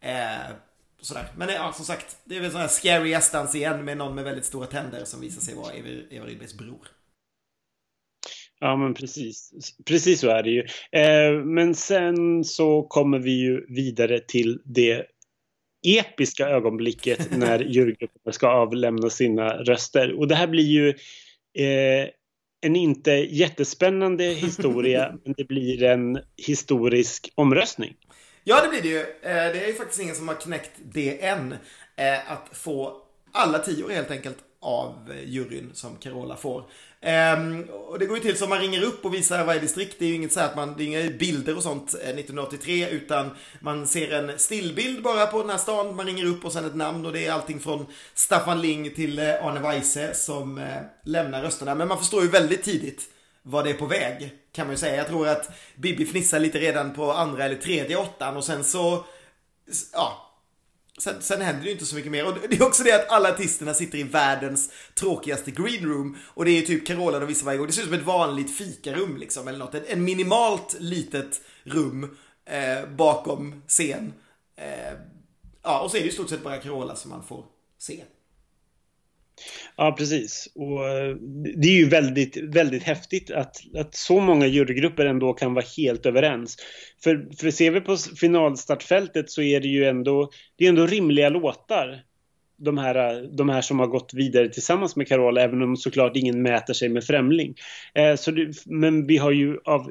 Eh, sådär. Men eh, ja, som sagt, det är väl sån här scary gästdans igen med någon med väldigt stora tänder som visar sig vara Eva, Eva Rydbergs bror. Ja, men precis. Precis så är det ju. Eh, men sen så kommer vi ju vidare till det episka ögonblicket när jurygrupperna ska avlämna sina röster. Och det här blir ju eh, en inte jättespännande historia, men det blir en historisk omröstning. Ja, det blir det ju. Eh, det är ju faktiskt ingen som har knäckt det än. Eh, att få alla tio helt enkelt av juryn som Carola får. Um, och det går ju till som man ringer upp och visar varje distrikt. Det är ju inget så att man, det är inga bilder och sånt eh, 1983 utan man ser en stillbild bara på den här stan. Man ringer upp och sen ett namn och det är allting från Staffan Ling till eh, Arne Weise som uh, lämnar rösterna. Men man förstår ju väldigt tidigt vad det är på väg. Kan man ju säga. Jag tror att Bibi fnissar lite redan på andra eller tredje åttan och sen så, ja. Sen, sen händer det ju inte så mycket mer. Och det är också det att alla artisterna sitter i världens tråkigaste green room. Och det är ju typ Carola de visar varje gång. Det ser ut som ett vanligt fikarum liksom. Eller något. En minimalt litet rum eh, bakom scen. Eh, ja, och så är det ju i stort sett bara Carola som man får se. Ja, precis. Och eh, det är ju väldigt, väldigt häftigt att, att så många jurygrupper ändå kan vara helt överens. För, för ser vi på finalstartfältet så är det ju ändå, det är ändå rimliga låtar de här, de här som har gått vidare tillsammans med Carola, även om såklart ingen mäter sig med Främling. Eh, så det, men vi har ju av,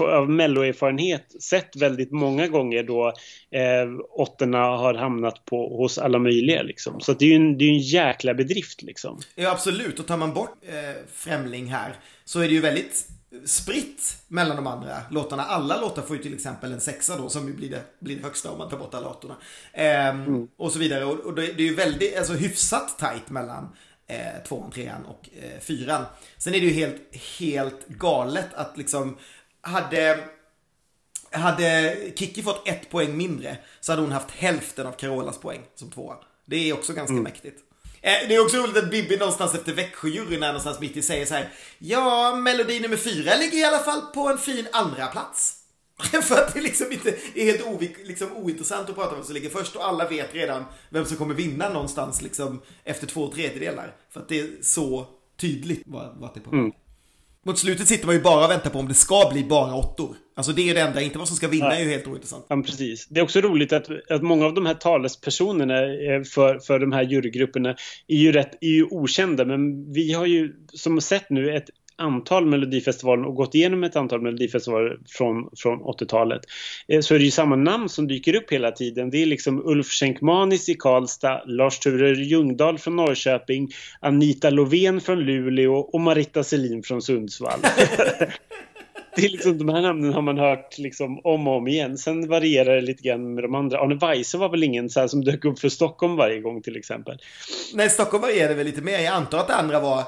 av melloerfarenhet sett väldigt många gånger då eh, åttorna har hamnat på, hos alla möjliga. Liksom. Så det är ju en, det är en jäkla bedrift. Liksom. Ja, absolut. Och tar man bort eh, Främling här så är det ju väldigt spritt mellan de andra låtarna. Alla låtar får ju till exempel en sexa då som blir det, blir det högsta om man tar bort alla låtarna. Ehm, mm. Och så vidare. Och, och, det, är ju väldigt, alltså hyfsat tajt mellan eh, tvåan, trean och eh, fyran. Sen är det ju helt, helt galet att liksom hade hade Kiki fått ett poäng mindre så hade hon haft hälften av Carolas poäng som tvåa. Det är också ganska mm. mäktigt. Eh, det är också roligt att Bibi någonstans efter Växjöjuryn någonstans mitt i säger så här. Ja, melodi nummer fyra ligger i alla fall på en fin andra plats. För att det liksom inte är helt ovik, liksom ointressant att prata om vem som ligger först och alla vet redan vem som kommer vinna någonstans liksom efter två tredjedelar. För att det är så tydligt vart det är på. Mm. Mot slutet sitter man ju bara och väntar på om det ska bli bara åttor. Alltså det är det enda, inte vad som ska vinna är ju helt ointressant. Ja, precis. Det är också roligt att, att många av de här talespersonerna för, för de här jurygrupperna är ju, rätt, är ju okända. Men vi har ju som sett nu ett antal Melodifestivalen och gått igenom ett antal Melodifestivaler från, från 80-talet eh, så är det ju samma namn som dyker upp hela tiden. Det är liksom Ulf Schenkmanis i Karlstad, Lars-Ture Ljungdahl från Norrköping, Anita Lovén från Luleå och Marita Selin från Sundsvall. det är liksom, de här namnen har man hört liksom om och om igen. Sen varierar det lite grann med de andra. Arne Weise var väl ingen så som dök upp för Stockholm varje gång till exempel. Nej, Stockholm varierade väl lite mer. Jag antar att det andra var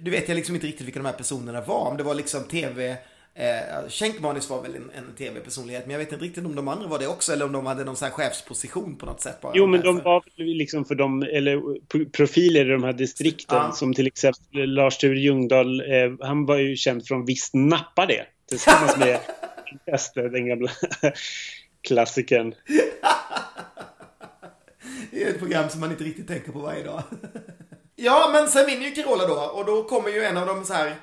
du vet jag liksom inte riktigt vilka de här personerna var. Om det var liksom tv Eh, Schenkmanis var väl en, en tv-personlighet, men jag vet inte riktigt om de andra var det också, eller om de hade någon sån här chefsposition på något sätt. Bara jo, men de var liksom för de, eller profiler i de här distrikten, Ja. som till exempel Lars-Ture Ljungdahl, eh, han var ju känd från Visst nappa det, tillsammans med Ester, den gamla klassikern. Det är ett program som man inte riktigt tänker på varje dag. Ja, men sen vinner ju Carola då, och då kommer ju en av de så här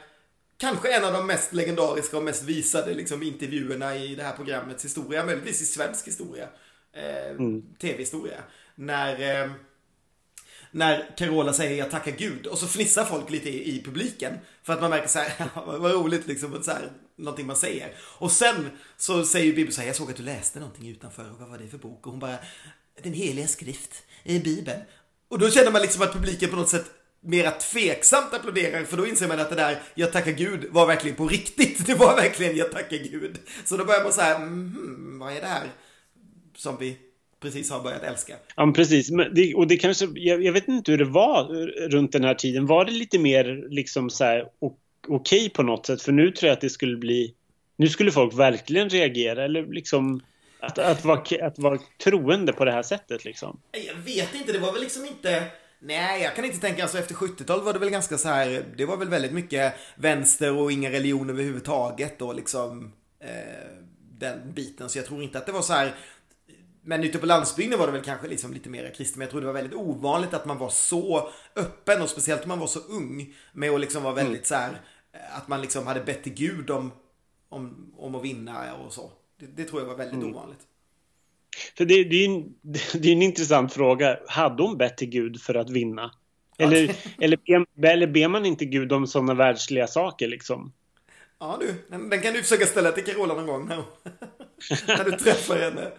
Kanske en av de mest legendariska och mest visade liksom, intervjuerna i det här programmets historia, möjligtvis i svensk historia. Eh, Tv-historia. När, eh, när Carola säger jag tackar gud och så fnissar folk lite i, i publiken. För att man märker så här, vad roligt liksom, så här, någonting man säger. Och sen så säger Bibi så här, jag såg att du läste någonting utanför och vad var det för bok? Och hon bara, den heliga skrift, i Bibeln. Och då känner man liksom att publiken på något sätt mera tveksamt applåderar för då inser man att det där jag tackar gud var verkligen på riktigt. Det var verkligen jag tackar gud. Så då börjar man så här, mm, vad är det här som vi precis har börjat älska? Ja, men precis. Men det, och det kanske, jag, jag vet inte hur det var runt den här tiden. Var det lite mer liksom så här okej okej på något sätt? För nu tror jag att det skulle bli... Nu skulle folk verkligen reagera eller liksom... Att, att, vara, att vara troende på det här sättet liksom. Jag vet inte, det var väl liksom inte... Nej, jag kan inte tänka, alltså efter 70-talet var det väl ganska så här, det var väl väldigt mycket vänster och ingen religion överhuvudtaget och liksom eh, den biten. Så jag tror inte att det var så här, men ute på landsbygden var det väl kanske liksom lite mer kristet, men jag tror det var väldigt ovanligt att man var så öppen och speciellt om man var så ung med att liksom vara väldigt så här, att man liksom hade bett till Gud om, om, om att vinna och så. Det, det tror jag var väldigt ovanligt. För det, det, är en, det är en intressant fråga. Hade hon bett till Gud för att vinna? Eller, eller, ber, eller ber man inte Gud om sådana världsliga saker liksom? Ja du, den, den kan du försöka ställa till Carola någon gång när, när du träffar henne.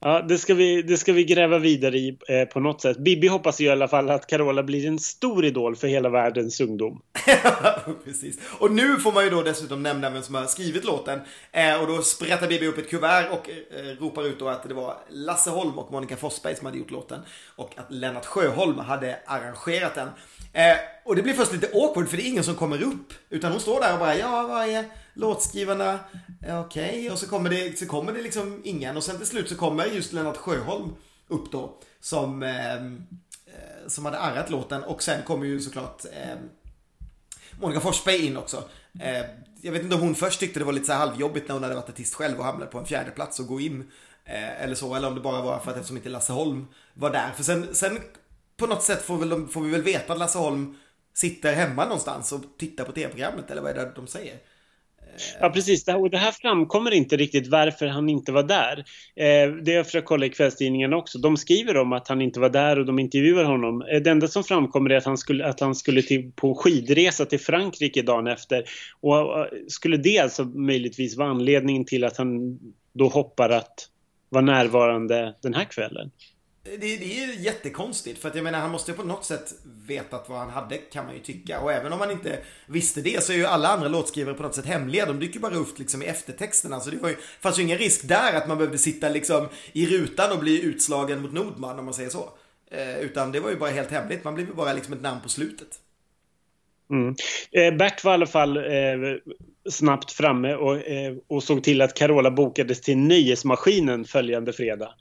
Ja, det ska vi, det ska vi gräva vidare i eh, på något sätt. Bibi hoppas ju i alla fall att Carola blir en stor idol för hela världens ungdom. Precis. Och nu får man ju då dessutom nämna vem som har skrivit låten. Eh, och då sprättar Bibi upp ett kuvert och eh, ropar ut då att det var Lasse Holm och Monica Forsberg som hade gjort låten. Och att Lennart Sjöholm hade arrangerat den. Eh, och det blir först lite awkward för det är ingen som kommer upp. Utan hon står där och bara ja, vad är låtskrivarna? okej. Okej, och så kommer, det, så kommer det liksom ingen. Och sen till slut så kommer just Lennart Sjöholm upp då. Som, eh, eh, som hade arrat låten. Och sen kommer ju såklart eh, Monica Forsberg in också. Eh, jag vet inte om hon först tyckte det var lite så här halvjobbigt när hon hade varit artist själv och hamnade på en fjärde plats och gå in. Eh, eller så, eller om det bara var för att eftersom inte Lasse Holm var där. För sen, sen på något sätt får, väl de, får vi väl veta att Lasse Holm sitter hemma någonstans och tittar på tv-programmet eller vad är det de säger? Ja, precis. Det här, och det här framkommer inte riktigt varför han inte var där. Eh, det har jag försökt kolla i kvällstidningarna också. De skriver om att han inte var där och de intervjuar honom. Eh, det enda som framkommer är att han skulle, att han skulle till, på skidresa till Frankrike dagen efter. Och och skulle det alltså möjligtvis vara anledningen till att han då hoppar att vara närvarande den här kvällen? Det, det är ju jättekonstigt för att jag menar han måste ju på något sätt vetat vad han hade kan man ju tycka. Och även om man inte visste det så är ju alla andra låtskrivare på något sätt hemliga. De dyker bara upp liksom i eftertexterna. Så det var ju, fanns ju ingen risk där att man behövde sitta liksom i rutan och bli utslagen mot Nordman om man säger så. Eh, utan det var ju bara helt hemligt. Man blev ju bara liksom ett namn på slutet. Mm. Eh, Bert var i alla fall eh, snabbt framme och, eh, och såg till att Carola bokades till Nöjesmaskinen följande fredag.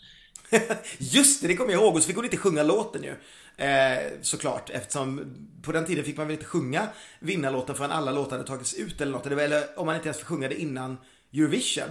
Just det, det kommer jag ihåg. Och så fick hon inte sjunga låten ju. Eh, såklart, eftersom på den tiden fick man väl inte sjunga vinnarlåten förrän alla låtar hade tagits ut eller något. Eller, om man inte ens fick sjunga det innan Eurovision.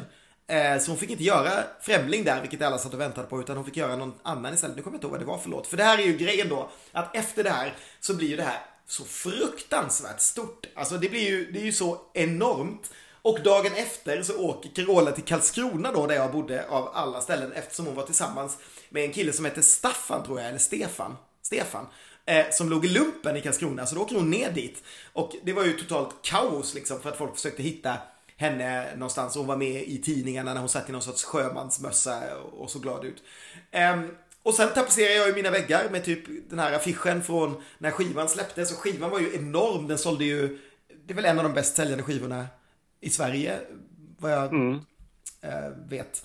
Eh, så hon fick inte göra Främling där, vilket alla satt och väntade på, utan hon fick göra någon annan istället. Nu kommer jag inte ihåg vad det var för låt. För det här är ju grejen då, att efter det här så blir ju det här så fruktansvärt stort. Alltså det blir ju, det är ju så enormt. Och dagen efter så åker Carola till Karlskrona då, där jag bodde av alla ställen, eftersom hon var tillsammans med en kille som hette Staffan tror jag, eller Stefan. Stefan. Eh, som låg i lumpen i Karlskrona, så då åker hon ner dit. Och det var ju totalt kaos liksom, för att folk försökte hitta henne någonstans. Hon var med i tidningarna när hon satt i någon sorts sjömansmössa och så glad ut. Ehm, och sen tapetserade jag ju mina väggar med typ den här affischen från när skivan släpptes. Och skivan var ju enorm. Den sålde ju, det är väl en av de bäst säljande skivorna i Sverige, vad jag Mm. eh, vet.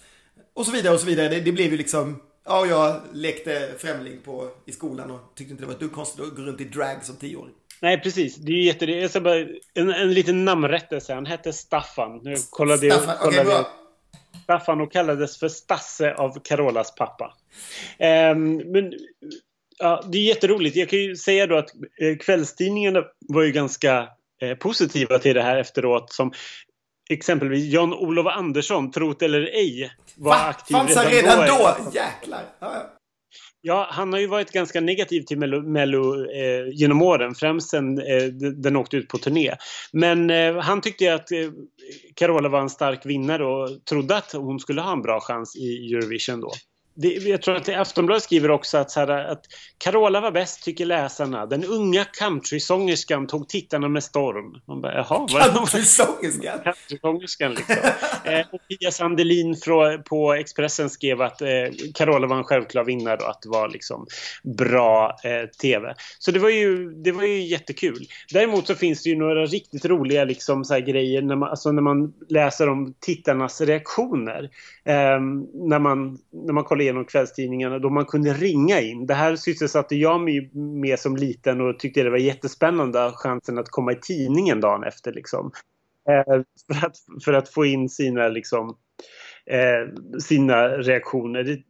Och så vidare och så vidare. Det, det blev ju liksom, Ja, jag lekte främling på, i skolan och tyckte inte det var ett dugg konstigt att gå runt i drag som tioåring. Nej, precis. Det är ju jätte... Jag ska bara, en, en liten namnrättelse. Han hette Staffan. Nu kollade jag... Staffan, okej bra. Staffan och kallades för Stasse av Carolas pappa. Ehm, men ja, det är jätteroligt. Jag kan ju säga då att eh, kvällstidningarna var ju ganska eh, positiva till det här efteråt. Som exempelvis Jan-Olof Andersson, trot eller ej, var Va? aktiv Fanns han redan då. då? Jäklar. Ja, ja. Ja, han har ju varit ganska negativ till Mello, Mello eh, genom åren, främst sen eh, den åkte ut på turné. Men eh, han tyckte att eh, Carola var en stark vinnare och trodde att hon skulle ha en bra chans i Eurovision då. Det, jag tror att Aftonbladet skriver också att, så här, att Carola var bäst, tycker läsarna. Den unga countrysångerskan tog tittarna med storm. Man bara, jaha, Countrysångerskan? Countrysångerskan liksom. eh, och Pia Sandelin från, på Expressen skrev att eh, Carola var en självklar vinnare och att det var liksom bra eh, tv. Så det var, ju, det var ju jättekul. Däremot så finns det ju några riktigt roliga liksom, så här, grejer när man, alltså, när man läser om tittarnas reaktioner. Eh, när, man, när man kollar igenom kvällstidningarna då man kunde ringa in. Det här sysselsatte jag mig med som liten och tyckte det var jättespännande chansen att komma i tidningen dagen efter. Liksom. Eh, för, att, för att få in sina, liksom, eh, sina reaktioner.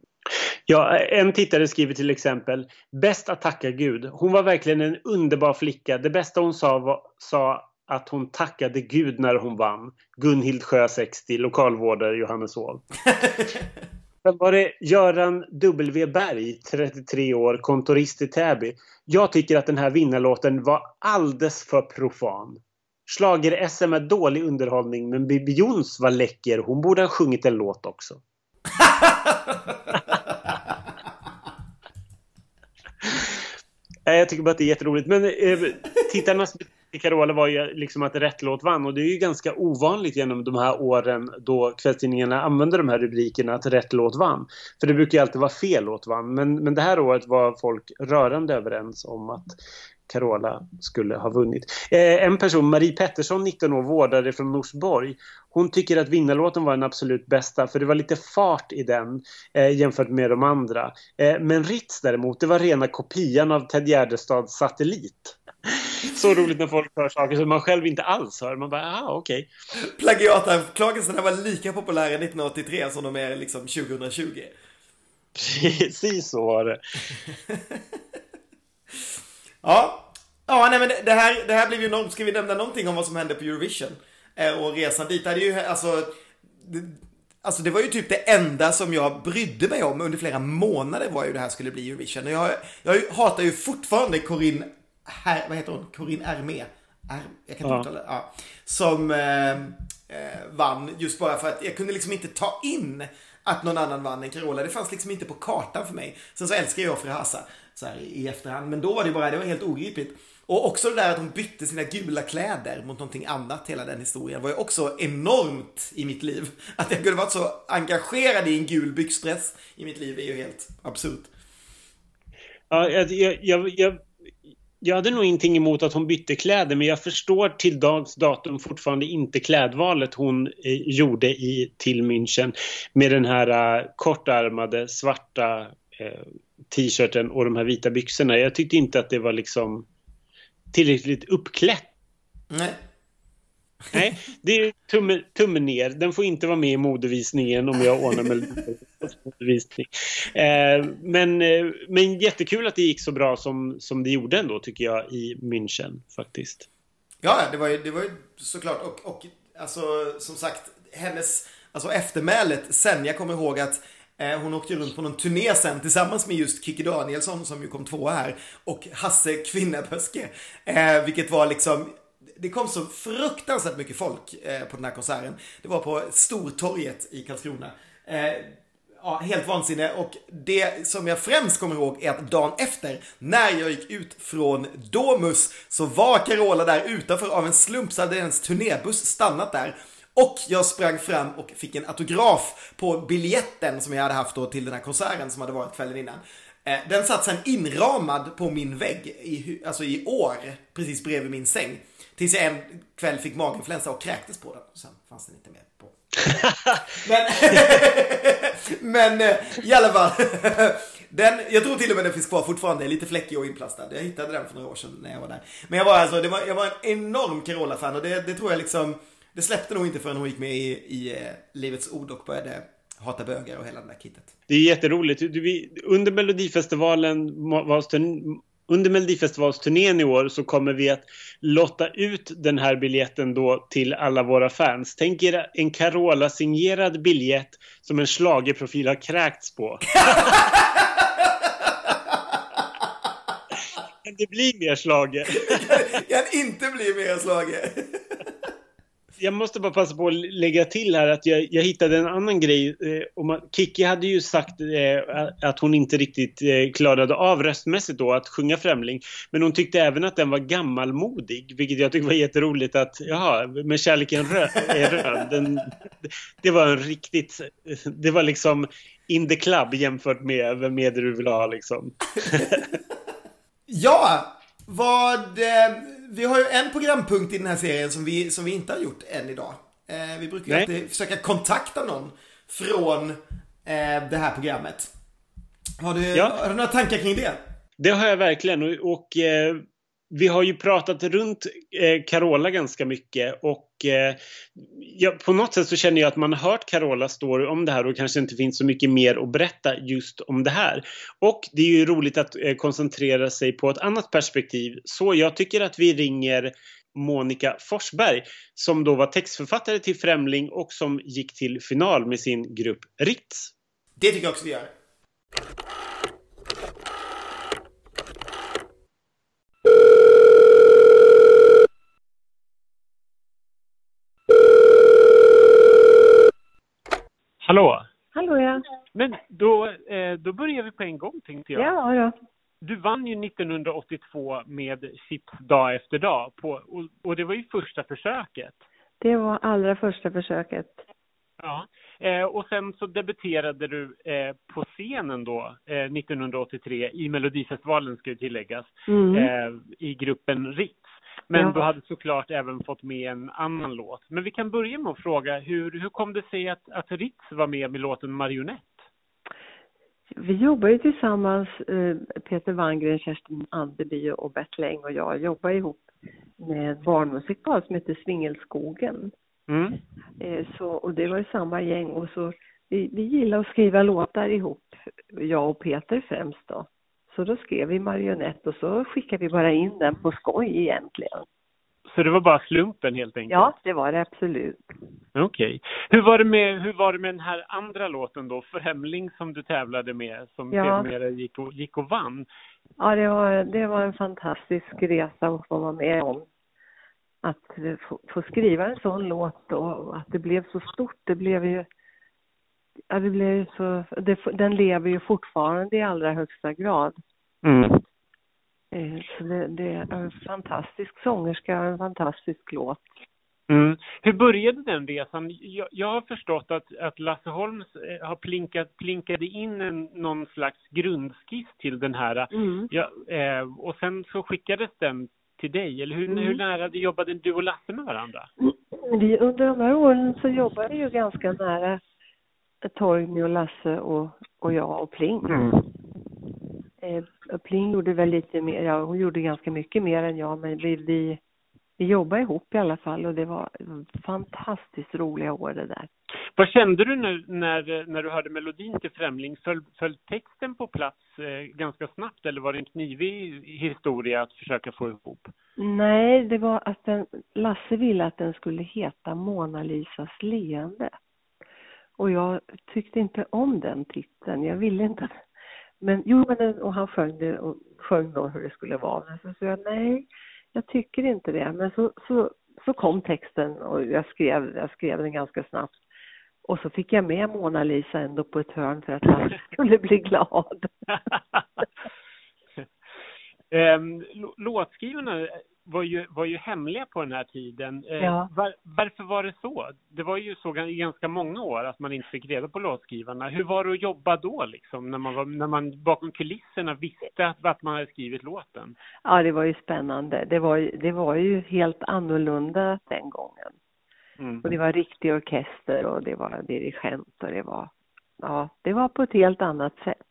Ja, en tittare skriver till exempel Bäst att tacka Gud. Hon var verkligen en underbar flicka. Det bästa hon sa var sa att hon tackade Gud när hon vann. Gunhild Sjö 60, lokalvårdare Johanneshov. Sen var det Göran W Berg, 33 år, kontorist i Täby. Jag tycker att den här vinnarlåten var alldeles för profan. Schlager-SM är dålig underhållning men Bibi Jons var läcker. Hon borde ha sjungit en låt också. Jag tycker bara att det är jätteroligt. Men eh, tittarnas Carola var ju liksom att rätt låt vann och det är ju ganska ovanligt genom de här åren då kvällstidningarna använder de här rubrikerna att rätt låt vann. För det brukar ju alltid vara fel låt vann. Men, men det här året var folk rörande överens om att Carola skulle ha vunnit. Eh, en person, Marie Pettersson, 19 år, vårdare från Norsborg. Hon tycker att vinnarlåten var den absolut bästa för det var lite fart i den eh, jämfört med de andra. Eh, men Ritz däremot, det var rena kopian av Ted Gärdestads Satellit. Så roligt när folk hör saker som man själv inte alls hör. Man bara, ah, okej. Okay. Plagiatanklagelserna var lika populära 1983 som de är liksom 2020. Precis så var det. ja, ja nej, men det, det, här, det här blev ju enormt. Ska vi nämna någonting om vad som hände på Eurovision? Eh, och resan dit. Det hade ju, alltså, det, Alltså det var ju typ det enda som jag brydde mig om under flera månader var ju det här skulle bli Eurovision. Jag, jag hatar ju fortfarande Corinne här, vad heter hon? Corinne. Är, jag kan inte ja. uttala ja. Som eh, eh, vann just bara för att jag kunde liksom inte ta in att någon annan vann än Carola. Det fanns liksom inte på kartan för mig. Sen så älskar jag Frihasa så här i efterhand. Men då var det bara, det var helt ogripligt. Och också det där att hon bytte sina gula kläder mot någonting annat, hela den historien, var ju också enormt i mitt liv. Att jag kunde varit så engagerad i en gul byxdress i mitt liv är ju helt absurt. Ja, jag, jag, jag jag hade nog ingenting emot att hon bytte kläder men jag förstår till dags datum fortfarande inte klädvalet hon eh, gjorde i, till München med den här eh, kortärmade svarta eh, t-shirten och de här vita byxorna. Jag tyckte inte att det var liksom tillräckligt uppklätt. Nej. Nej, det är tummen tumme ner. Den får inte vara med i modevisningen om jag ordnar med modevisning. Eh, men, eh, men jättekul att det gick så bra som, som det gjorde ändå tycker jag i München faktiskt. Ja, det var ju, det var ju såklart och, och alltså som sagt hennes, alltså eftermälet sen, jag kommer ihåg att Eh, hon åkte runt på någon turné sen tillsammans med just Kikki Danielsson som ju kom tvåa här och Hasse Kvinnaböske. Eh, vilket var liksom det kom så fruktansvärt mycket folk eh, på den här konserten. Det var på Stortorget i Karlskrona. Ja, helt vansinne. Och det som jag främst kommer ihåg är att dagen efter, när jag gick ut från Domus, så var Carola där utanför. Av en slump så hade hennes turnébuss stannat där. Och jag sprang fram och fick en autograf på biljetten som jag hade haft då till den här konserten som hade varit kvällen innan. Eh, den satt sen inramad på min vägg i, alltså i år, precis bredvid min säng. Tills jag en kväll fick maginfluensa och kräktes på den. Sen fanns den inte mer på men, men eh, i alla fall. Den, jag tror till och med den finns kvar fortfarande, lite fläckig och inplastad. Jag hittade den för några år sedan när jag var där. Men jag var alltså, det var, jag var en enorm Carola-fan och det, det tror jag liksom, det släppte nog inte förrän hon gick med i, i uh, Livets Ord och började hata bögar och hela det där kittet. Det är jätteroligt. Du, vi, under Melodifestivalen under Melodifestivalsturnén i år så kommer vi att lotta ut den här biljetten då till alla våra fans. Tänk er en Carola-signerad biljett som en schlagerprofil har kräkts på. kan det bli mer slager? kan inte bli mer slager jag måste bara passa på att lägga till här att jag, jag hittade en annan grej. Eh, Kiki hade ju sagt eh, att hon inte riktigt eh, klarade av röstmässigt då att sjunga Främling. Men hon tyckte även att den var gammalmodig, vilket jag tyckte var jätteroligt att, jaha, men kärleken rö är röd. Den, det var en riktigt, det var liksom in the club jämfört med vem är det du vill ha liksom. ja, vad... Eh vi har ju en programpunkt i den här serien som vi, som vi inte har gjort än idag. Eh, vi brukar ju alltid försöka kontakta någon från eh, det här programmet. Har du, ja. har du några tankar kring det? Det har jag verkligen och, och eh, vi har ju pratat runt eh, Carola ganska mycket och eh, ja, på något sätt så känner jag att man har hört Carolas story om det här och kanske inte finns så mycket mer att berätta just om det här. Och det är ju roligt att eh, koncentrera sig på ett annat perspektiv. Så jag tycker att vi ringer Monica Forsberg som då var textförfattare till Främling och som gick till final med sin grupp Ritz. Det tycker jag också vi gör. Hallå? Hallå ja. Men då, eh, då börjar vi på en gång tänkte jag. Ja, ja. Du vann ju 1982 med Chips dag efter dag på, och, och, det var ju första försöket. Det var allra första försöket. Ja, eh, och sen så debuterade du eh, på scenen då eh, 1983 i Melodifestivalen ska ju tilläggas mm. Eh, i gruppen Ritz. Men ja. du hade såklart även fått med en annan låt. Men vi kan börja med att fråga, hur, hur kom det sig att, att Ritz var med med låten Marionett? Vi jobbar ju tillsammans, eh, Peter Wangren, Kerstin Andeby och Bert Läng och jag jobbar ihop med ett barnmusikal som heter Svingelskogen. Mm. Eh, så, och det var ju samma gäng och så vi, vi gillar att skriva låtar ihop, jag och Peter främst då. Så då skrev vi marionett och så skickade vi bara in den på skoj egentligen. Så det var bara slumpen helt enkelt? Ja, det var det absolut. Okej. Okay. Hur, var det med, hur var det med den här andra låten då, Främling som du tävlade med, som ja. sedermera gick och, gick och vann? Ja, det var, det var en fantastisk resa att få vara med om. Att få, få skriva en sån låt och att det blev så stort, det blev ju ja, det blev så, det, den lever ju fortfarande i allra högsta grad. Mm. Eh, så det, det, är en fantastisk sångerska och en fantastisk låt. Mm. Hur började den resan? Jag, jag, har förstått att, att Lasse Holms eh, har plinkat, plinkade in en, någon slags grundskiss till den här. Mm. Ja, eh, och sen så skickades den till dig, eller hur, mm. hur nära jobbade du och Lasse med varandra? Vi, under de här åren så jobbade vi ju ganska nära Torgny och Lasse och, och jag och Pling. Eh, Pling gjorde väl lite mer, ja hon gjorde ganska mycket mer än jag men vi, vi, vi jobbade ihop i alla fall och det var fantastiskt roliga år det där. Vad kände du när, när, när du hörde melodin till Främling? Föll, föll texten på plats eh, ganska snabbt eller var det en knivig historia att försöka få ihop? Nej, det var att den, Lasse ville att den skulle heta Mona Lisas leende. Och jag tyckte inte om den titeln. Jag ville inte. Men jo, men och han sjöng det och sjöng då hur det skulle vara. Men så sa jag nej, jag tycker inte det. Men så, så, så kom texten och jag skrev, jag skrev den ganska snabbt. Och så fick jag med Mona Lisa ändå på ett hörn för att han skulle bli glad. um, låtskrivarna var ju, var ju hemliga på den här tiden. Eh, ja. Var, varför var det så? Det var ju så i ganska många år att man inte fick reda på låtskrivarna. Hur var det att jobba då liksom, när man, var, när man bakom kulisserna visste att, att man hade skrivit låten? Ja, det var ju spännande. Det var, det var ju helt annorlunda den gången. Mm. Och det var riktig orkester och det var dirigent och det var, ja, det var på ett helt annat sätt.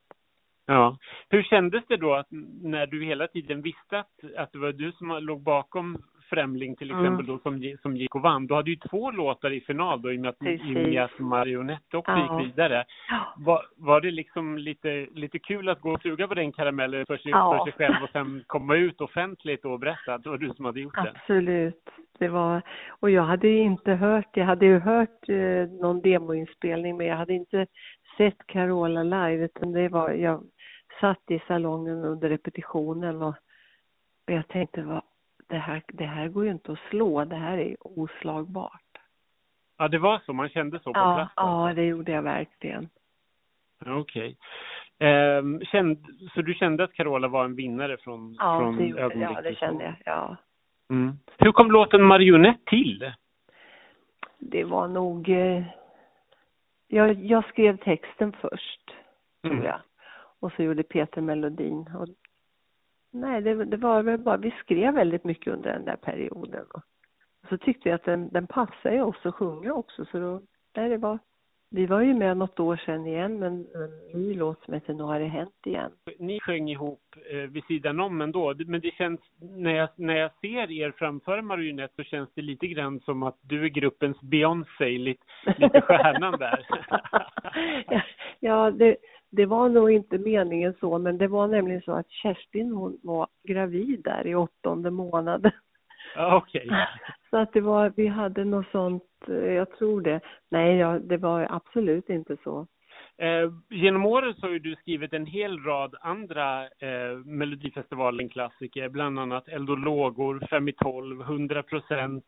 Ja. Hur kändes det då att när du hela tiden visste att, att det var du som låg bakom Främling till mm. exempel mm. då som, som gick och vann. Du hade ju två låtar i final då i och med att, i och med att Marionette också ja. gick vidare. Var, var det liksom lite, lite kul att gå och suga på den karamellen för sig, ja. för sig själv och sen komma ut offentligt och berätta att det var du som hade gjort det? Absolut. Det var, och jag hade ju inte hört, jag hade ju hört eh, någon demoinspelning men jag hade inte sett Carola live utan det var, jag satt i salongen under repetitionen och jag tänkte vad, det här, det här går ju inte att slå, det här är oslagbart. Ja, det var så, man kände så på ja, plats? Ja, det gjorde jag verkligen. Okej. Okay. Eh, så du kände att Carola var en vinnare från, ja, från det gjorde, Ja, det kände jag, ja. Mm. Hur kom låten Marionette till? Det var nog... Eh, jag, jag skrev texten först, tror mm. jag. Och så gjorde Peter melodin. Och Nej, det, det, var väl bara, vi skrev väldigt mycket under den där perioden. Och så tyckte vi att den, den passade ju oss att sjunga också, så då, nej, det var, vi var ju med något år sedan igen, men en ny låt som heter Nu har det hänt igen. Ni sjöng ihop eh, vid sidan om ändå, men det känns, när jag, när jag ser er framföra Marionette så känns det lite grann som att du är gruppens Beyoncé, lite, lite stjärnan där. ja, det, det var nog inte meningen så, men det var nämligen så att Kerstin hon var gravid där i åttonde månaden. Okej. Okay. Så att det var, vi hade något sånt, eh, jag tror det. Nej, ja, det var absolut inte så. Eh, genom åren så har du skrivit en hel rad andra eh, Melodifestivalen-klassiker, bland annat Eld och lågor, Fem i tolv, 100 procent.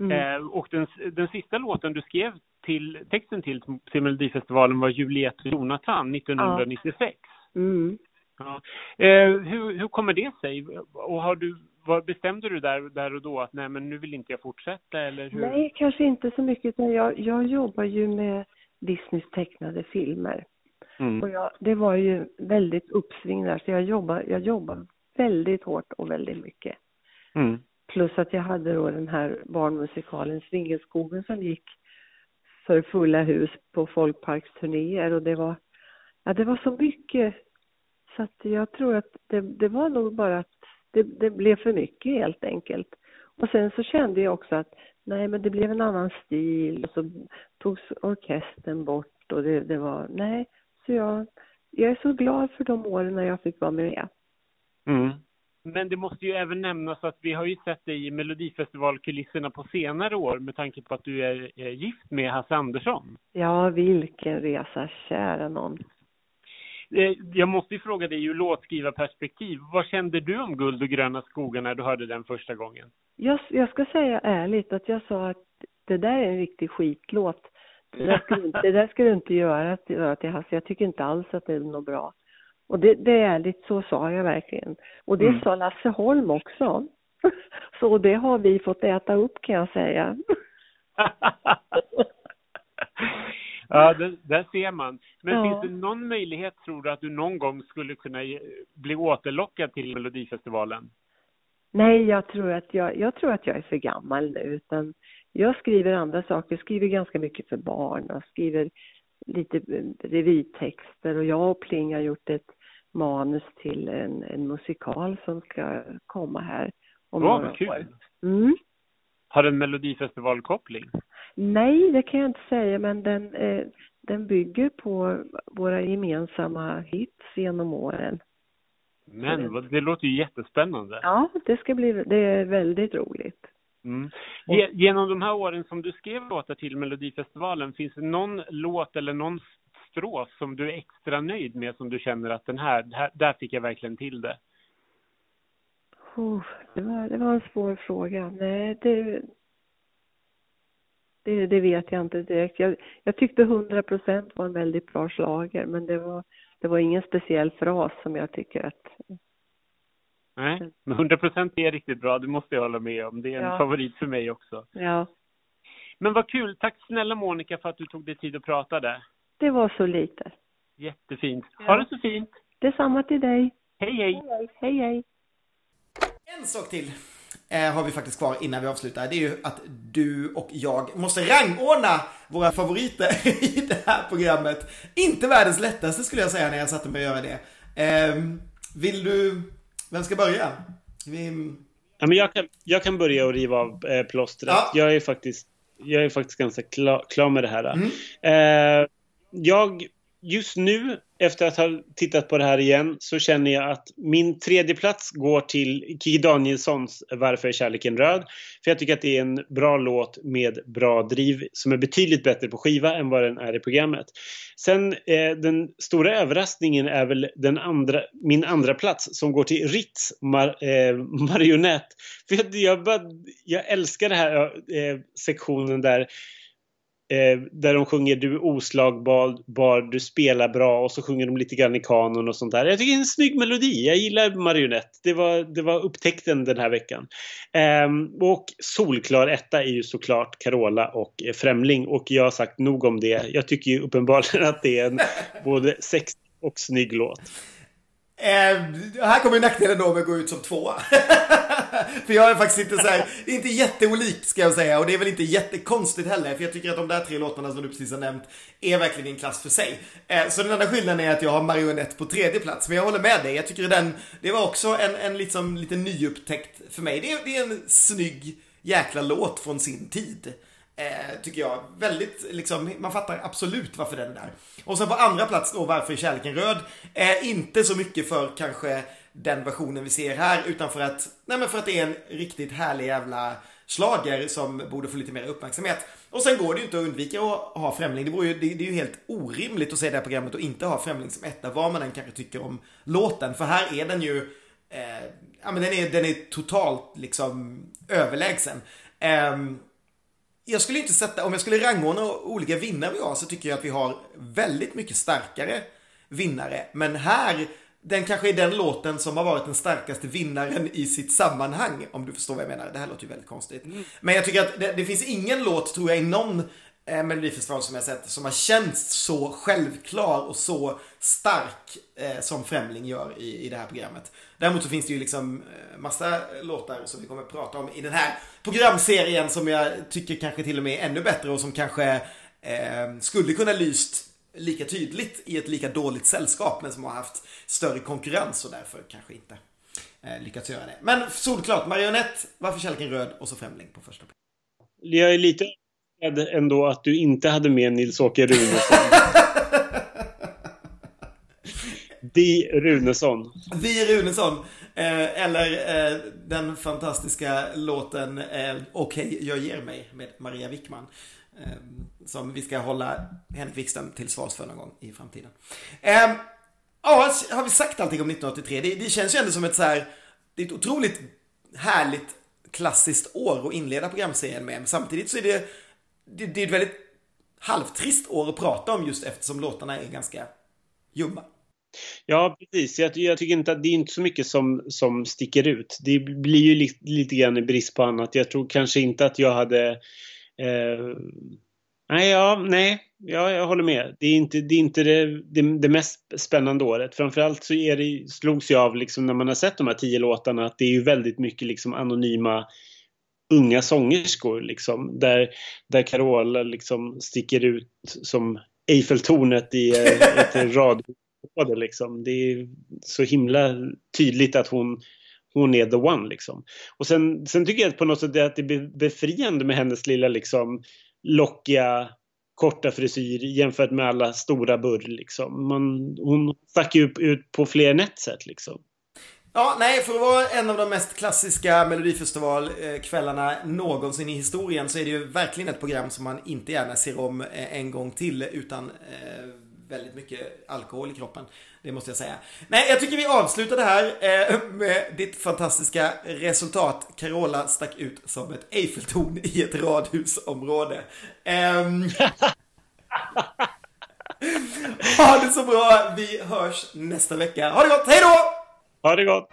Mm. Eh, och den, den sista låten du skrev till, texten till, till Melodifestivalen var Juliette Jonathan 1996. Ja. Mm. Ja. Eh, hur, hur kommer det sig? Och har du, vad bestämde du där, där och då att nej men nu vill inte jag fortsätta eller hur? Nej, kanske inte så mycket utan jag, jag jobbar ju med Disneys tecknade filmer. Mm. Och jag, det var ju väldigt uppsving där så jag jobbar, jag jobbar väldigt hårt och väldigt mycket. Mm. Plus att jag hade då den här barnmusikalen Svingelskogen som gick för fulla hus på folkparksturnéer och det var, ja det var så mycket så att jag tror att det, det var nog bara att det, det, blev för mycket helt enkelt. Och sen så kände jag också att nej men det blev en annan stil och så togs orkestern bort och det, det var, nej, så jag, jag är så glad för de åren när jag fick vara med. Mm. Men det måste ju även nämnas att vi har ju sett dig i Melodifestivalkulisserna på senare år med tanke på att du är, gift med Hasse Andersson. Ja, vilken resa, kära någon. Eh, jag måste ju fråga dig ur låtskrivarperspektiv. Vad kände du om Guld och gröna skogar när du hörde den första gången? Jag, jag ska säga ärligt att jag sa att det där är en riktig skitlåt. Det där ska, du, det där ska du inte göra till, till Hasse. Jag tycker inte alls att det är något bra. Och det, det är ärligt, så sa jag verkligen. Och det mm. sa Lasse Holm också. Så det har vi fått äta upp kan jag säga. ja, det, där ser man. Men ja. finns det någon möjlighet, tror du, att du någon gång skulle kunna bli återlockad till Melodifestivalen? Nej, jag tror att jag, jag tror att jag är för gammal nu, utan jag skriver andra saker. Jag skriver ganska mycket för barn och skriver lite revytexter och jag och Pling har gjort ett manus till en, en musikal som ska komma här om oh, några kul. år. Mm. Har den melodifestivalkoppling? Nej, det kan jag inte säga, men den, eh, den bygger på våra gemensamma hits genom åren. Men det låter ju jättespännande. Ja, det ska bli, det är väldigt roligt. Mm. Genom de här åren som du skrev låtar till Melodifestivalen, finns det någon låt eller någon strof som du är extra nöjd med som du känner att den här, här där fick jag verkligen till det? Oh, det, var, det var en svår fråga. Nej, det, det, det vet jag inte direkt. Jag, jag tyckte 100 procent var en väldigt bra slager, men det var, det var ingen speciell fras som jag tycker att... Nej, men 100 procent är riktigt bra, det måste jag hålla med om. Det är en ja. favorit för mig också. Ja. Men vad kul. Tack snälla Monica för att du tog dig tid att prata där. Det var så lite. Jättefint. Ha det så fint. Detsamma till dig. Hej, hej. Hej, hej. En sak till. eh, har vi faktiskt kvar innan vi avslutar. Det är ju att du och jag måste rangordna våra favoriter i det här programmet. Inte världens lättaste skulle jag säga när jag satte mig och göra det. Eh, vill du, vem ska börja? Vi... Ja, men jag, kan, jag kan börja och riva av eh, plåstret. Ja. Jag, är faktiskt, jag är faktiskt ganska klar, klar med det här. Mm. Eh, jag, just nu efter att ha tittat på det här igen så känner jag att min tredje plats går till Kikki Danielssons Varför är kärleken röd? För jag tycker att det är en bra låt med bra driv som är betydligt bättre på skiva än vad den är i programmet. Sen eh, den stora överraskningen är väl den andra, min andra plats som går till Ritz mar, eh, Marionette. För jag, jag, bara, jag älskar den här eh, sektionen där Eh, där de sjunger du är oslagbar, du spelar bra och så sjunger de lite grann i kanon och sånt där. Jag tycker det är en snygg melodi. Jag gillar Marionette. Det var, det var upptäckten den här veckan. Eh, och solklar etta är ju såklart Carola och eh, Främling och jag har sagt nog om det. Jag tycker ju uppenbarligen att det är en både sexig och snygg låt. Eh, här kommer nackdelen då med att gå ut som tvåa. för jag är faktiskt inte så här, inte jätteolik ska jag säga och det är väl inte jättekonstigt heller för jag tycker att de där tre låtarna som du precis har nämnt är verkligen i en klass för sig. Eh, så den enda skillnaden är att jag har Marionette på tredje plats men jag håller med dig, jag tycker den, det var också en, en liksom, lite nyupptäckt för mig. Det det är en snygg jäkla låt från sin tid. Eh, tycker jag. Väldigt, liksom, man fattar absolut varför den är där. Och sen på andra plats då, Varför är kärleken röd? Eh, inte så mycket för kanske den versionen vi ser här, utan för att, nej men för att det är en riktigt härlig jävla slager som borde få lite mer uppmärksamhet. Och sen går det ju inte att undvika att ha Främling. Det, ju, det, det är ju helt orimligt att se det här programmet och inte ha Främling som etta, vad man än kanske tycker om låten. För här är den ju, eh, ja men den är, den är totalt liksom överlägsen. Ehm, jag skulle inte sätta, om jag skulle rangordna olika vinnare vi har så tycker jag att vi har väldigt mycket starkare vinnare. Men här, den kanske är den låten som har varit den starkaste vinnaren i sitt sammanhang. Om du förstår vad jag menar. Det här låter ju väldigt konstigt. Mm. Men jag tycker att det, det, finns ingen låt, tror jag, i någon eh, Melodifestival som jag sett som har känts så självklar och så stark eh, som Främling gör i, i det här programmet. Däremot så finns det ju liksom eh, massa låtar som vi kommer att prata om i den här programserien som jag tycker kanske till och med är ännu bättre och som kanske eh, skulle kunna lyst lika tydligt i ett lika dåligt sällskap men som har haft större konkurrens och därför kanske inte eh, lyckats göra det. Men solklart, Marionette, Varför kärleken röd och så Främling på första plats. Jag är lite ändå att du inte hade med Nils-Åke Runesson. Vi Runesson. Vi Runesson. Eh, eller eh, den fantastiska låten eh, Okej, okay, jag ger mig med Maria Wickman. Eh, som vi ska hålla Henrik Wikström till svars för någon gång i framtiden. Eh, ja, har vi sagt allting om 1983? Det, det känns ju ändå som ett så här, det är ett otroligt härligt klassiskt år att inleda programserien med. Men samtidigt så är det, det, det är ett väldigt halvtrist år att prata om just eftersom låtarna är ganska ljumma. Ja, precis. Jag, jag, tycker inte att det är inte så mycket som, som sticker ut. Det blir ju li, lite grann i brist på annat. Jag tror kanske inte att jag hade... Eh, nej, ja, nej. Ja, jag håller med. Det är inte det, är inte det, det, det mest spännande året. Framförallt så är det, slogs jag av liksom när man har sett de här tio låtarna att det är ju väldigt mycket liksom anonyma unga sångerskor liksom. Där, där Carola liksom sticker ut som Eiffeltornet i eh, ett radio på det liksom. Det är så himla tydligt att hon, hon är the one liksom. Och sen, sen tycker jag på något sätt att det är befriande med hennes lilla liksom lockiga korta frisyr jämfört med alla stora burr liksom. Man, hon stack ju ut på fler än ett sätt liksom. Ja, nej, för att vara en av de mest klassiska Melodifestivalkvällarna eh, någonsin i historien så är det ju verkligen ett program som man inte gärna ser om eh, en gång till utan eh, väldigt mycket alkohol i kroppen. Det måste jag säga. Nej, jag tycker vi avslutar det här eh, med ditt fantastiska resultat. Carola stack ut som ett Eiffeltorn i ett radhusområde. Um... ha det så bra. Vi hörs nästa vecka. Ha det gott. Hej då! Ha det gott.